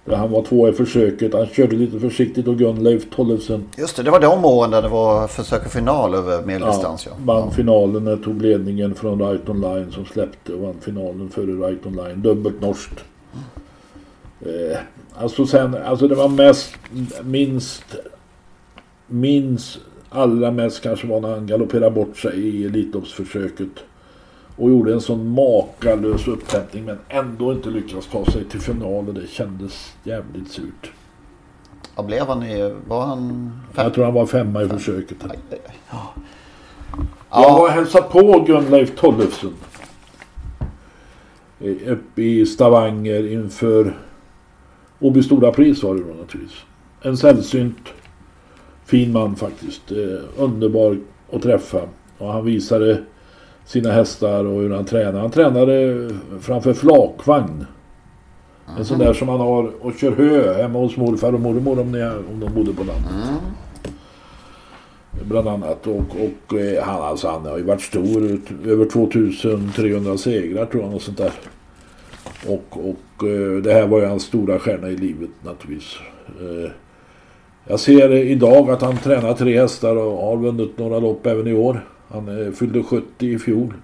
Där han var två i försöket. Han körde lite försiktigt och Gunleif Tollefsen. Just det, det var de åren där det var försök och final över medeldistans. Ja, Ja, vann finalen när tog ledningen från Right Online som släppte och vann finalen före Right Online. Dubbelt norskt. Eh, alltså sen, alltså det var mest, minst, minst, allra mest kanske var när han galopperade bort sig i Elitloppsförsöket. Och gjorde en sån makalös upphämtning men ändå inte lyckades ta sig till final och det kändes jävligt surt. Vad blev han i, var han fem? Jag tror han var femma i försöket. Aj, aj, aj. Jag var och hälsade på Gunleif Tollefsen. Eh, Uppe i Stavanger inför Åby Stora Pris var det då naturligtvis. En sällsynt fin man faktiskt. Eh, underbar att träffa. Och han visade sina hästar och hur han tränade. Han tränade framför flakvagn. En sån där som man har och kör hö hemma hos morfar och mormor om, ni, om de bodde på landet. Bland annat. Och, och eh, han, alltså, han har ju varit stor. Över 2300 segrar tror jag. Och sånt där. Och, och eh, det här var ju hans stora stjärna i livet naturligtvis. Eh, jag ser idag att han tränar tre hästar och har vunnit några lopp även i år. Han eh, fyllde 70 i fjol.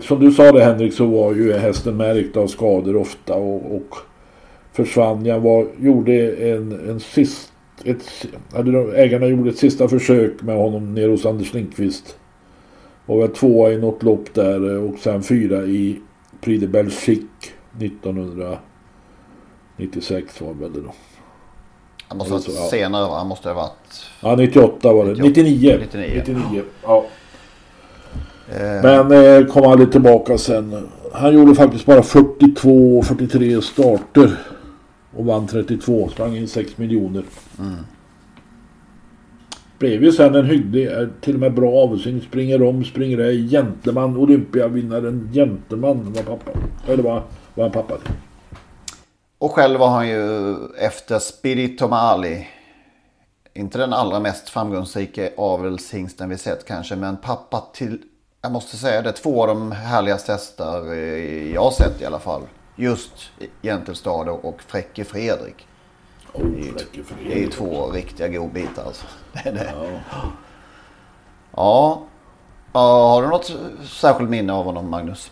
Som du sa det Henrik så var ju hästen märkt av skador ofta och, och försvann. Jag var, gjorde en, en sist, ett, ägarna gjorde ett sista försök med honom nere hos Anders Lindqvist. Var väl tvåa i något lopp där eh, och sen fyra i Prix de Belgique 1996 var det väl det då. Han måste ha ja. varit senare va? Han måste ha varit... Ja 98 var det. 99. 99. 99. Ja. Eh, Men eh, kom aldrig tillbaka sen. Han gjorde faktiskt bara 42 43 starter. Och vann 32. Sprang in 6 miljoner. Mm. Blev ju sen en hygglig, till och med bra avsyn. Springer om, springer ej. Gentleman, Olympiavinnaren. Gentleman var pappa. Eller var, var han pappa till. Och själv var han ju efter Spirito Mali. Inte den allra mest framgångsrika avelshingsten vi sett kanske. Men pappa till, jag måste säga det, två av de härligaste hästar eh, jag har sett i alla fall. Just Gentelstad och Fräcke Fredrik. Oh, det, är ju, det är ju två riktiga godbitar alltså. Det är det. Ja. ja. Har du något särskilt minne av honom Magnus?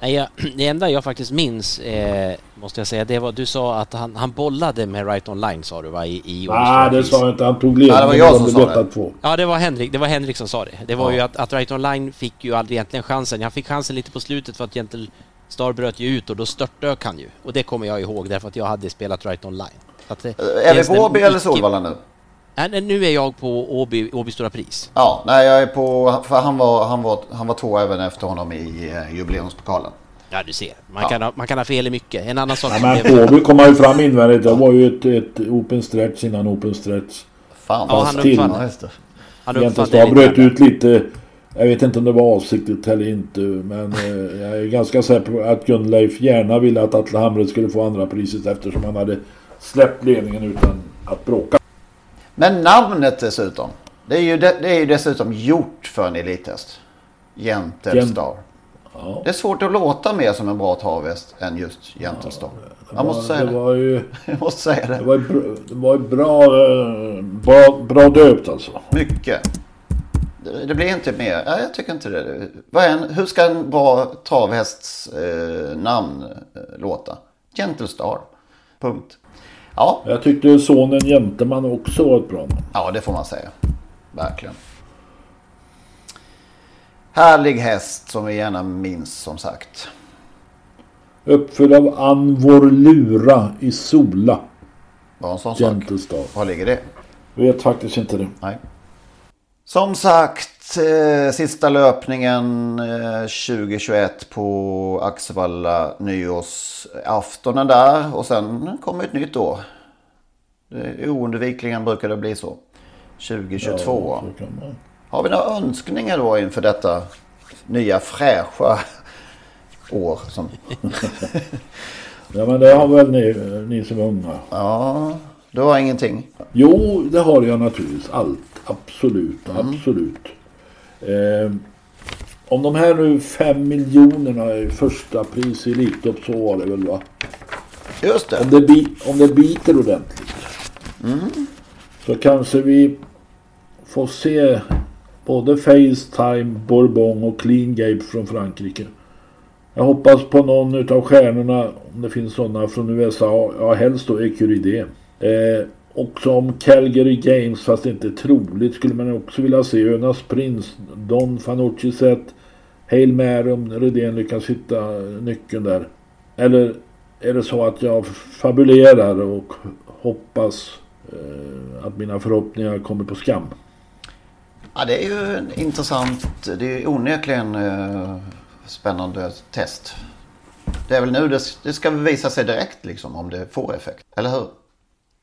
Nej, jag, det enda jag faktiskt minns, eh, måste jag säga, det var du sa att han, han bollade med Right Online sa du va? I, i Nej, det sa jag inte. Han tog Ja, ledningen. det var jag som sa det. två. Ja, det var Henrik, det var Henrik som sa det. Det var Ja. ju att, att Right Online fick ju aldrig egentligen chansen. Han fick chansen lite på slutet för att Gentle Star bröt ju ut och då störtdök han ju. Och det kommer jag ihåg därför att jag hade spelat Right Online. Så att det, Är vi på Åby eller Solvalla nu? Nej, nu är jag på Åby, Åby Stora Pris. Ja, nej jag är på, för han var, han var, han var två även efter honom i eh, jubileumspokalen. Ja, du ser. Man, Ja. Kan, ha, man kan ha fel i mycket. En annan sak Ja, men Åby kom ju fram invändigt. Det var ju ett, ett open stretch innan open stretch. Fan, Ja, han till. uppfann, han uppfann det bröt ut lite. Jag vet inte om det var avsiktligt eller inte. Men eh, jag är ganska säker på att Gunleif gärna ville att Atle Hamre skulle få andra priset eftersom han hade släppt ledningen utan att bråka. Men namnet dessutom. Det är ju, det, det är ju dessutom gjort för en elithäst. Gentelstar. Ja. Det är svårt att låta mer som en bra travhäst än just Gentelstar. Det Jag var- måste säga det det. var ju... Jag måste säga Det det. var ju bra, det var ju bra, eh, bra, bra döpt alltså. Mycket. Det, blir inte mer. Nej, jag tycker inte det. Vad är en, hur ska en bra travhästs eh, namn eh, låta? Gentelstar. Punkt. Ja, Jag tyckte sonen Genteman också var ett bra namn. Ja, det får man säga. Verkligen. Härlig häst som vi gärna minns som sagt. Uppfödd av Anvor Lura i Sola. Var en sån sak. Gentlestad. Var ligger det? Vet faktiskt inte det. Nej. Som sagt, eh, sista löpningen eh, 2021 på Axevalla nyårsaftonen där. Och sen kommer ett nytt år. Det Oundvikligen brukar det bli så. 2022. Ja. Har vi några önskningar då inför detta nya fräscha år? Som... ja men det har väl ni, ni som är unga. Ja, du har ingenting? Jo, det har jag naturligtvis. Allt. Absolut, mm. absolut. Eh, om de här nu fem miljonerna i första pris i Elitlopp så var det väl va? Just det. Om det, bi om det biter ordentligt. Mm. Så kanske vi får se både Facetime, Bourbon och Clean Gape från Frankrike. Jag hoppas på någon av stjärnorna, om det finns sådana från USA, ja helst då Ecuride. Eh, också om Calgary Games, fast inte troligt, skulle man också vilja se Önas Prins, Don Fanucci sett, Hail Mary om Rydén lyckas hitta nyckeln där. Eller är det så att jag fabulerar och hoppas eh, att mina förhoppningar kommer på skam? Ja, det är ju intressant. Det är onekligen eh, spännande test. Det är väl nu det, det ska visa sig direkt liksom om det får effekt, eller hur?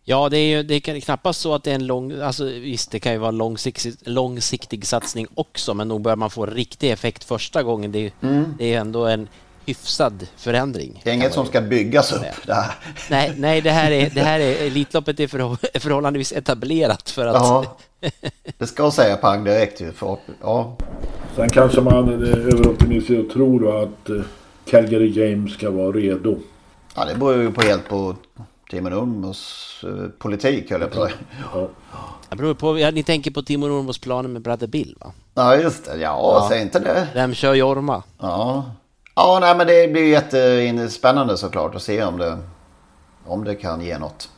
Ja, det är ju det är knappast så att det är en lång, alltså visst det kan ju vara långsiktig, långsiktig satsning också, men nog börjar man få riktig effekt första gången. Det är, mm. det är ändå en hyfsad förändring. Det är inget som ska byggas upp. Det här. Nej, nej det, här är, det här är Elitloppet är förhållandevis etablerat för att... Ja, det ska säga pang direkt ju. För, ja. Sen kanske man är överoptimistisk och tror då att eh, Calgary Games ska vara redo. Ja, det beror ju på helt på Timo Nurmos eh, politik höll jag på att säga. Ja. Det beror på, ja, ni tänker på Timo Nurmos planer med Brother Bill va? Ja just det, ja, ja. säg inte det. Vem kör Jorma? Ja, Ja, nej, men det blir jättespännande såklart att se om det, om det kan ge något.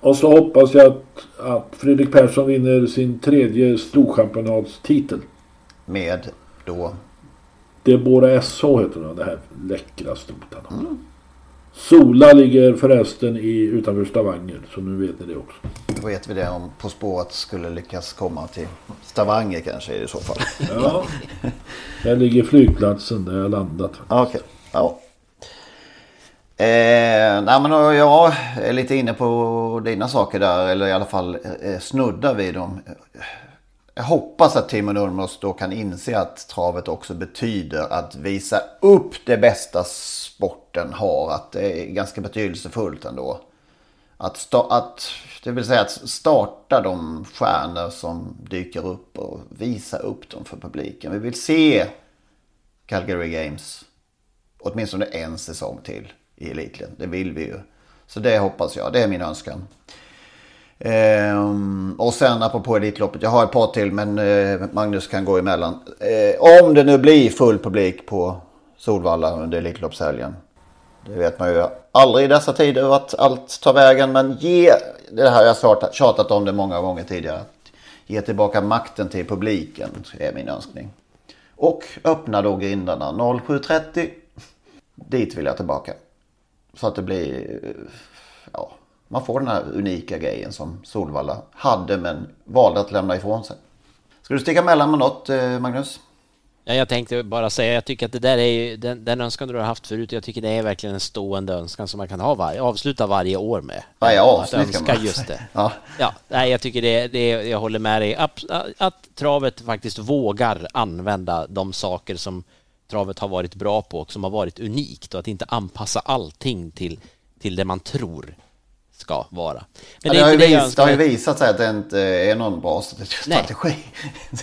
Och så hoppas jag att, att Fredrik Persson vinner sin tredje storchampionatstitel. Med då? Deborah SH heter den, det här läckra stotarna. Mm. Sola ligger förresten i, utanför Stavanger, så nu vet ni det också. Då vet vi det om På spåret skulle lyckas komma till Stavanger kanske i så fall. Ja, där ligger flygplatsen där jag landat. Okej, okay. ja. Eh, nej men jag är lite inne på dina saker där, eller i alla fall eh, snuddar vid dem. Jag hoppas att Timo Nurmos då kan inse att travet också betyder att visa upp det bästa sporten har. Att det är ganska betydelsefullt ändå. Att, att, det vill säga att starta de stjärnor som dyker upp och visa upp dem för publiken. Vi vill se Calgary Games åtminstone en säsong till i elitligan. Det vill vi ju. Så det hoppas jag. Det är min önskan. Ehm, och sen apropå Elitloppet. Jag har ett par till men eh, Magnus kan gå emellan. Ehm, om det nu blir full publik på Solvalla under Elitloppshelgen. Det vet man ju aldrig i dessa tider vart allt tar vägen. Men ge, det här jag har tjatat om det många gånger tidigare. Ge tillbaka makten till publiken är min önskning. Och öppna då grindarna 07.30. Dit vill jag tillbaka. Så att det blir, ja, man får den här unika grejen som Solvalla hade men valde att lämna ifrån sig. Ska du sticka mellan med något eh, Magnus? Ja, jag tänkte bara säga, jag tycker att det där är ju den, den önskan du har haft förut. Jag tycker det är verkligen en stående önskan som man kan ha varje, avsluta varje år med. Varje avsnitt kan man just det. ja. ja, nej, jag tycker det, det, jag håller med dig. Att, att travet faktiskt vågar använda de saker som travet har varit bra på och som har varit unikt och att inte anpassa allting till, till det man tror ska vara. Men det, det, har det, vis, det, har ju visat sig att det inte är någon bra strategi.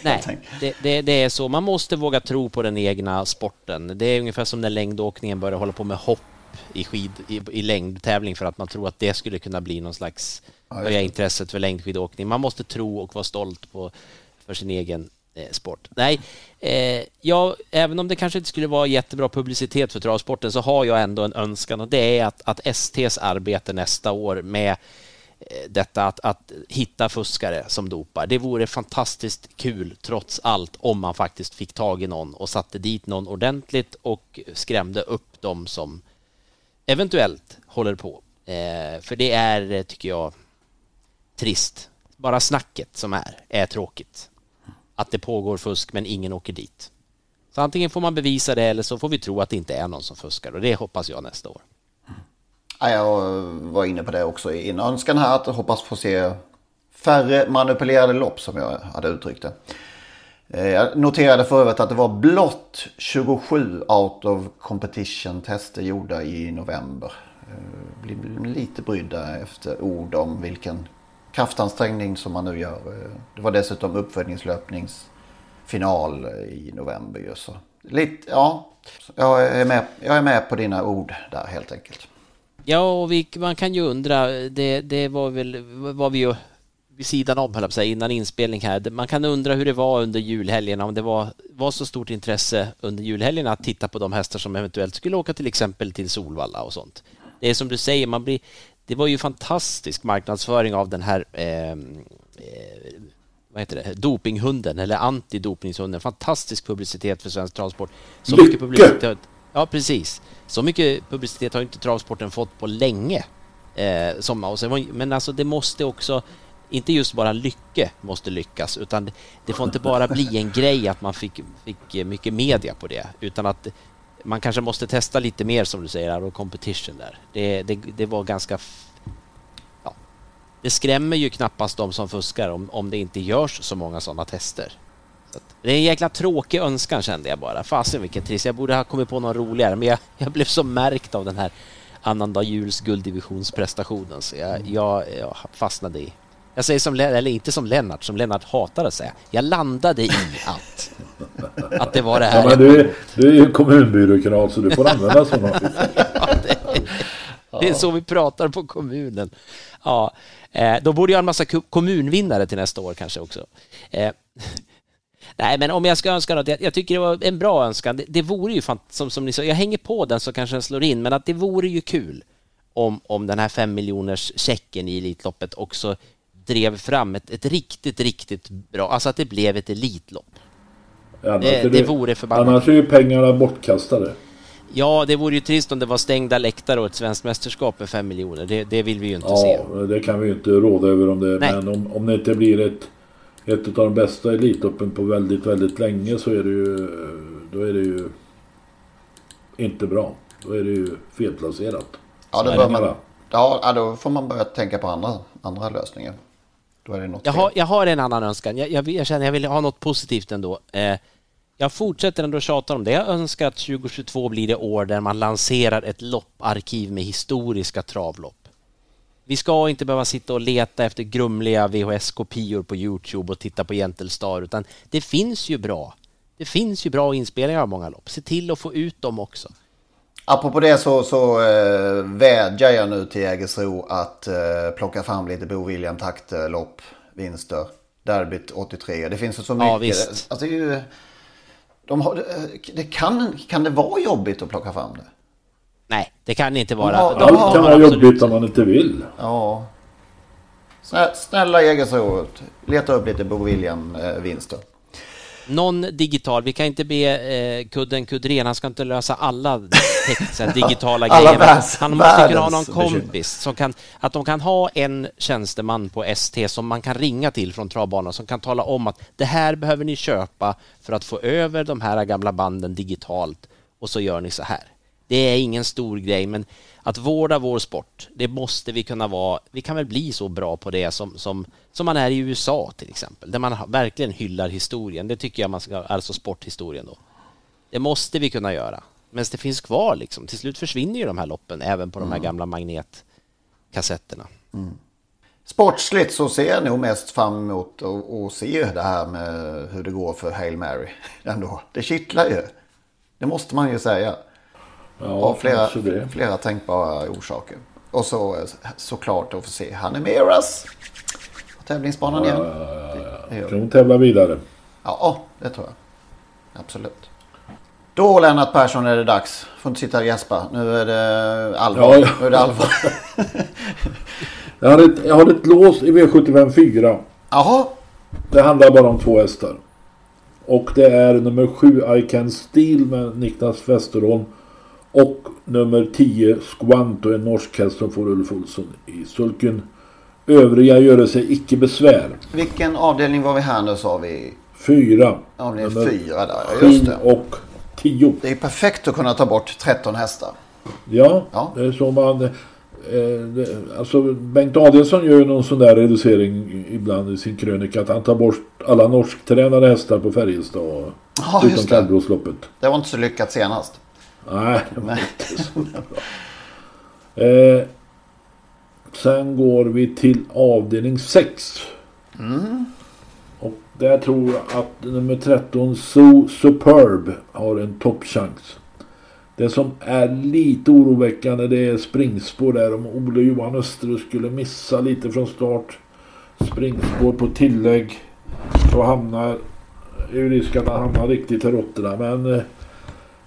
Nej, Nej det, det, är så. Man måste våga tro på den egna sporten. Det är ungefär som när längdåkningen börjar hålla på med hopp i, skid, i, i längdtävling för att man tror att det skulle kunna bli någon slags höja intresset för längdskidåkning. Man måste tro och vara stolt på, för sin egen Eh, sport. Nej, eh, ja, även om det kanske inte skulle vara jättebra publicitet för travsporten så har jag ändå en önskan och det är att, att STs arbete nästa år med eh, detta att, att hitta fuskare som dopar. Det vore fantastiskt kul trots allt om man faktiskt fick tag i någon och satte dit någon ordentligt och skrämde upp dem som eventuellt håller på. Eh, för det är, tycker jag, trist. Bara snacket som är, är tråkigt att det pågår fusk men ingen åker dit. Så antingen får man bevisa det eller så får vi tro att det inte är någon som fuskar och det hoppas jag nästa år. Ja, jag var inne på det också i en önskan här att hoppas få se färre manipulerade lopp som jag hade uttryckt det. Eh, jag noterade för övrigt att det var blott 27 out of competition tester gjorda i november. Jag Blir lite brydda efter ord om vilken kraftansträngning som man nu gör. Eh, det var dessutom uppföljningslöpningsfinal eh, i november ju. Så lite, ja, jag är, med, jag är med på dina ord där helt enkelt. Ja, och vi, man kan ju undra, det, det var väl, var vi ju vid sidan om, höll jag på att säga, innan inspelning här. Man kan undra hur det var under julhelgen, om det var, var så stort intresse under julhelgen att titta på de hästar som eventuellt skulle åka till exempel till Solvalla och sånt. Det är som du säger, man blir, det var ju fantastisk marknadsföring av den här eh, eh, vad heter det, dopinghunden eller antidopningshunden. Fantastisk publicitet för svensk travsport. Så mycket publicitet. Ja, precis. Så mycket publicitet har inte travsporten fått på länge. Eh, som, och sen men alltså det måste också, inte just bara Lycke måste lyckas, utan det får inte bara bli en grej att man fick, fick mycket media på det, utan att man kanske måste testa lite mer som du säger, och competition där. Det, det, det var ganska... Ja, det skrämmer ju knappast de som fuskar om, om det inte görs så många sådana tester. Så att, det är en jäkla tråkig önskan kände jag bara. Fasen vilken trist. Jag borde ha kommit på något roligare, men jag, jag blev så märkt av den här annandag juls gulddivisionsprestationen så jag, jag, jag fastnade i jag säger som, eller inte som Lennart, som Lennart hatar att säga. Jag landade i att, att det var det här. Ja, men du, är, du är ju kommunbyråkrat så du får använda sådana. ja, det, det är så vi pratar på kommunen. Ja, eh, då borde jag ha en massa kommunvinnare till nästa år kanske också. Eh, nej, men om jag ska önska något, jag, jag tycker det var en bra önskan. Det, det vore ju, fan, som, som ni sa, jag hänger på den så kanske den slår in, men att det vore ju kul om, om den här fem miljoners checken i Elitloppet också drev fram ett, ett riktigt, riktigt bra, alltså att det blev ett Elitlopp. Annars det, är det vore förbannat. Annars är ju pengarna bortkastade. Ja, det vore ju trist om det var stängda läktare och ett svenskt mästerskap med fem miljoner. Det, det vill vi ju inte ja, se. det kan vi ju inte råda över om det Nej. Men om, om det inte blir ett, ett av de bästa Elitloppen på väldigt, väldigt länge så är det ju, då är det ju inte bra. Då är det ju felplacerat. Ja, då, bör man, ja, ja, då får man börja tänka på andra, andra lösningar. Då är det något Jag har, jag har en annan önskan. Jag, jag, jag känner jag vill ha något positivt ändå. Eh, jag fortsätter ändå tjata om det. Jag önskar att 2022 blir det år där man lanserar ett lopparkiv med historiska travlopp. Vi ska inte behöva sitta och leta efter grumliga VHS-kopior på Youtube och titta på Gentlestar, utan det finns ju bra. Det finns ju bra inspelningar av många lopp. Se till att få ut dem också. Apropå det så, så eh, vädjar jag nu till Jägersro att eh, plocka fram lite Bo William taktlopp, vinster, Derbyt 83. Det finns ju så mycket. Ja, visst. Alltså, det, är ju, de har, det kan, kan det vara jobbigt att plocka fram det? Nej, det kan inte vara. Ja, Allt kan vara jobbigt om man inte vill. Ja. Snälla, Jägersro, leta upp lite Bo William-vinster. Någon digital, vi kan inte be eh, kudden Kudren, han ska inte lösa alla text, så här, digitala Alla grejer. världs- han måste kunna ha någon världens bekymmer. kompis som kan, att de kan ha en tjänsteman på ST som man kan ringa till från travbanan som kan tala om att det här behöver ni köpa för att få över de här gamla banden digitalt och så gör ni så här. Det är ingen stor grej, men att vårda vår sport, det måste vi kunna vara. Vi kan väl bli så bra på det som, som, som man är i USA till exempel, där man verkligen hyllar historien. Det tycker jag man ska, alltså sporthistorien då. Det måste vi kunna göra. Men det finns kvar liksom. Till slut försvinner ju de här loppen även på de här Mm. gamla magnetkassetterna. Sportsligt så ser jag nog mest fram emot att se det här med hur det går för Hail Mary. Ändå. Det kittlar ju. Det måste man ju säga. Ja, Av flera, flera tänkbara orsaker. Och så såklart att få se Hanemeras på tävlingsbanan igen. Det gör Kan hon tävla vidare? Ja, det tror jag. Absolut. Då Lennart Persson är det dags. Får inte sitta och gäspa. Nu är det allvar. Ja, ja. Nu är det allvar. Jag har ett, jag har ett lås i V75 4. Jaha. Det handlar bara om två hästar. Och det är nummer 7 I Can Steal med Niklas Westerholm. Och nummer 10 Squanto, en norsk häst som får Ulf Olsson i sulken. Övriga göre sig icke besvär. Vilken avdelning var vi här nu sa vi? Fyra. Avdelning Nummer fyra där. Just det. och 10. Det är perfekt att kunna ta bort 13 hästar. Ja, Ja. det är så man... Eh, det, alltså Bengt Adelsson gör ju någon sån där reducering ibland i sin krönika. Att han tar bort alla norsktränade hästar på Färjestad. Och, Ja, utom kallblodsloppet. Det var inte så lyckat senast. Nej, det var inte så bra. Eh, sen går vi till avdelning 6. Mm. Och där tror jag att nummer 13 So Superb har en toppchans. Det som är lite oroväckande det är springspår där om Ole Johan Österö skulle missa lite från start. Springspår på tillägg. Så hamnar ju risk att han hamnar riktigt i råttorna. Men eh,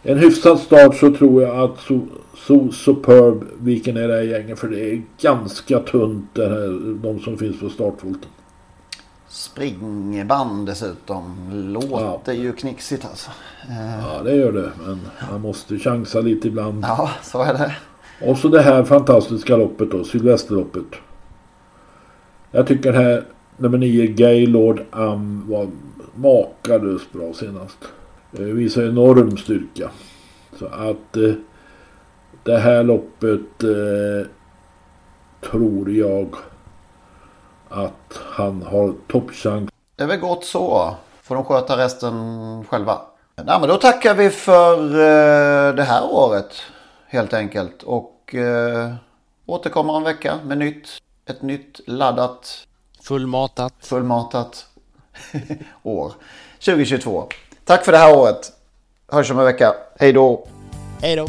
en hyfsad start så tror jag att So, so Superb viker ner det här gänget. För det är ganska tunt det här, de som finns på startvolten. Springband dessutom. Låter ju knixigt alltså. Eh, Ja det gör det. Men man måste chansa lite ibland. Ja, så är det. Och så det här fantastiska loppet då. Sylvesterloppet. Jag tycker det här nummer 9 Gaylord Am var makalöst bra senast. Eh, Visar enorm styrka. Så att eh, det här loppet eh, tror jag att han har toppchans. Det är väl gott så. Får de sköta resten själva. Nej, men då tackar vi för eh, det här året helt enkelt. Och eh, återkommer om en vecka med nytt. Ett nytt laddat. Fullmatat. Fullmatat år. 2022. Tack för det här året. Hörs om en vecka. Hej då. Hej då.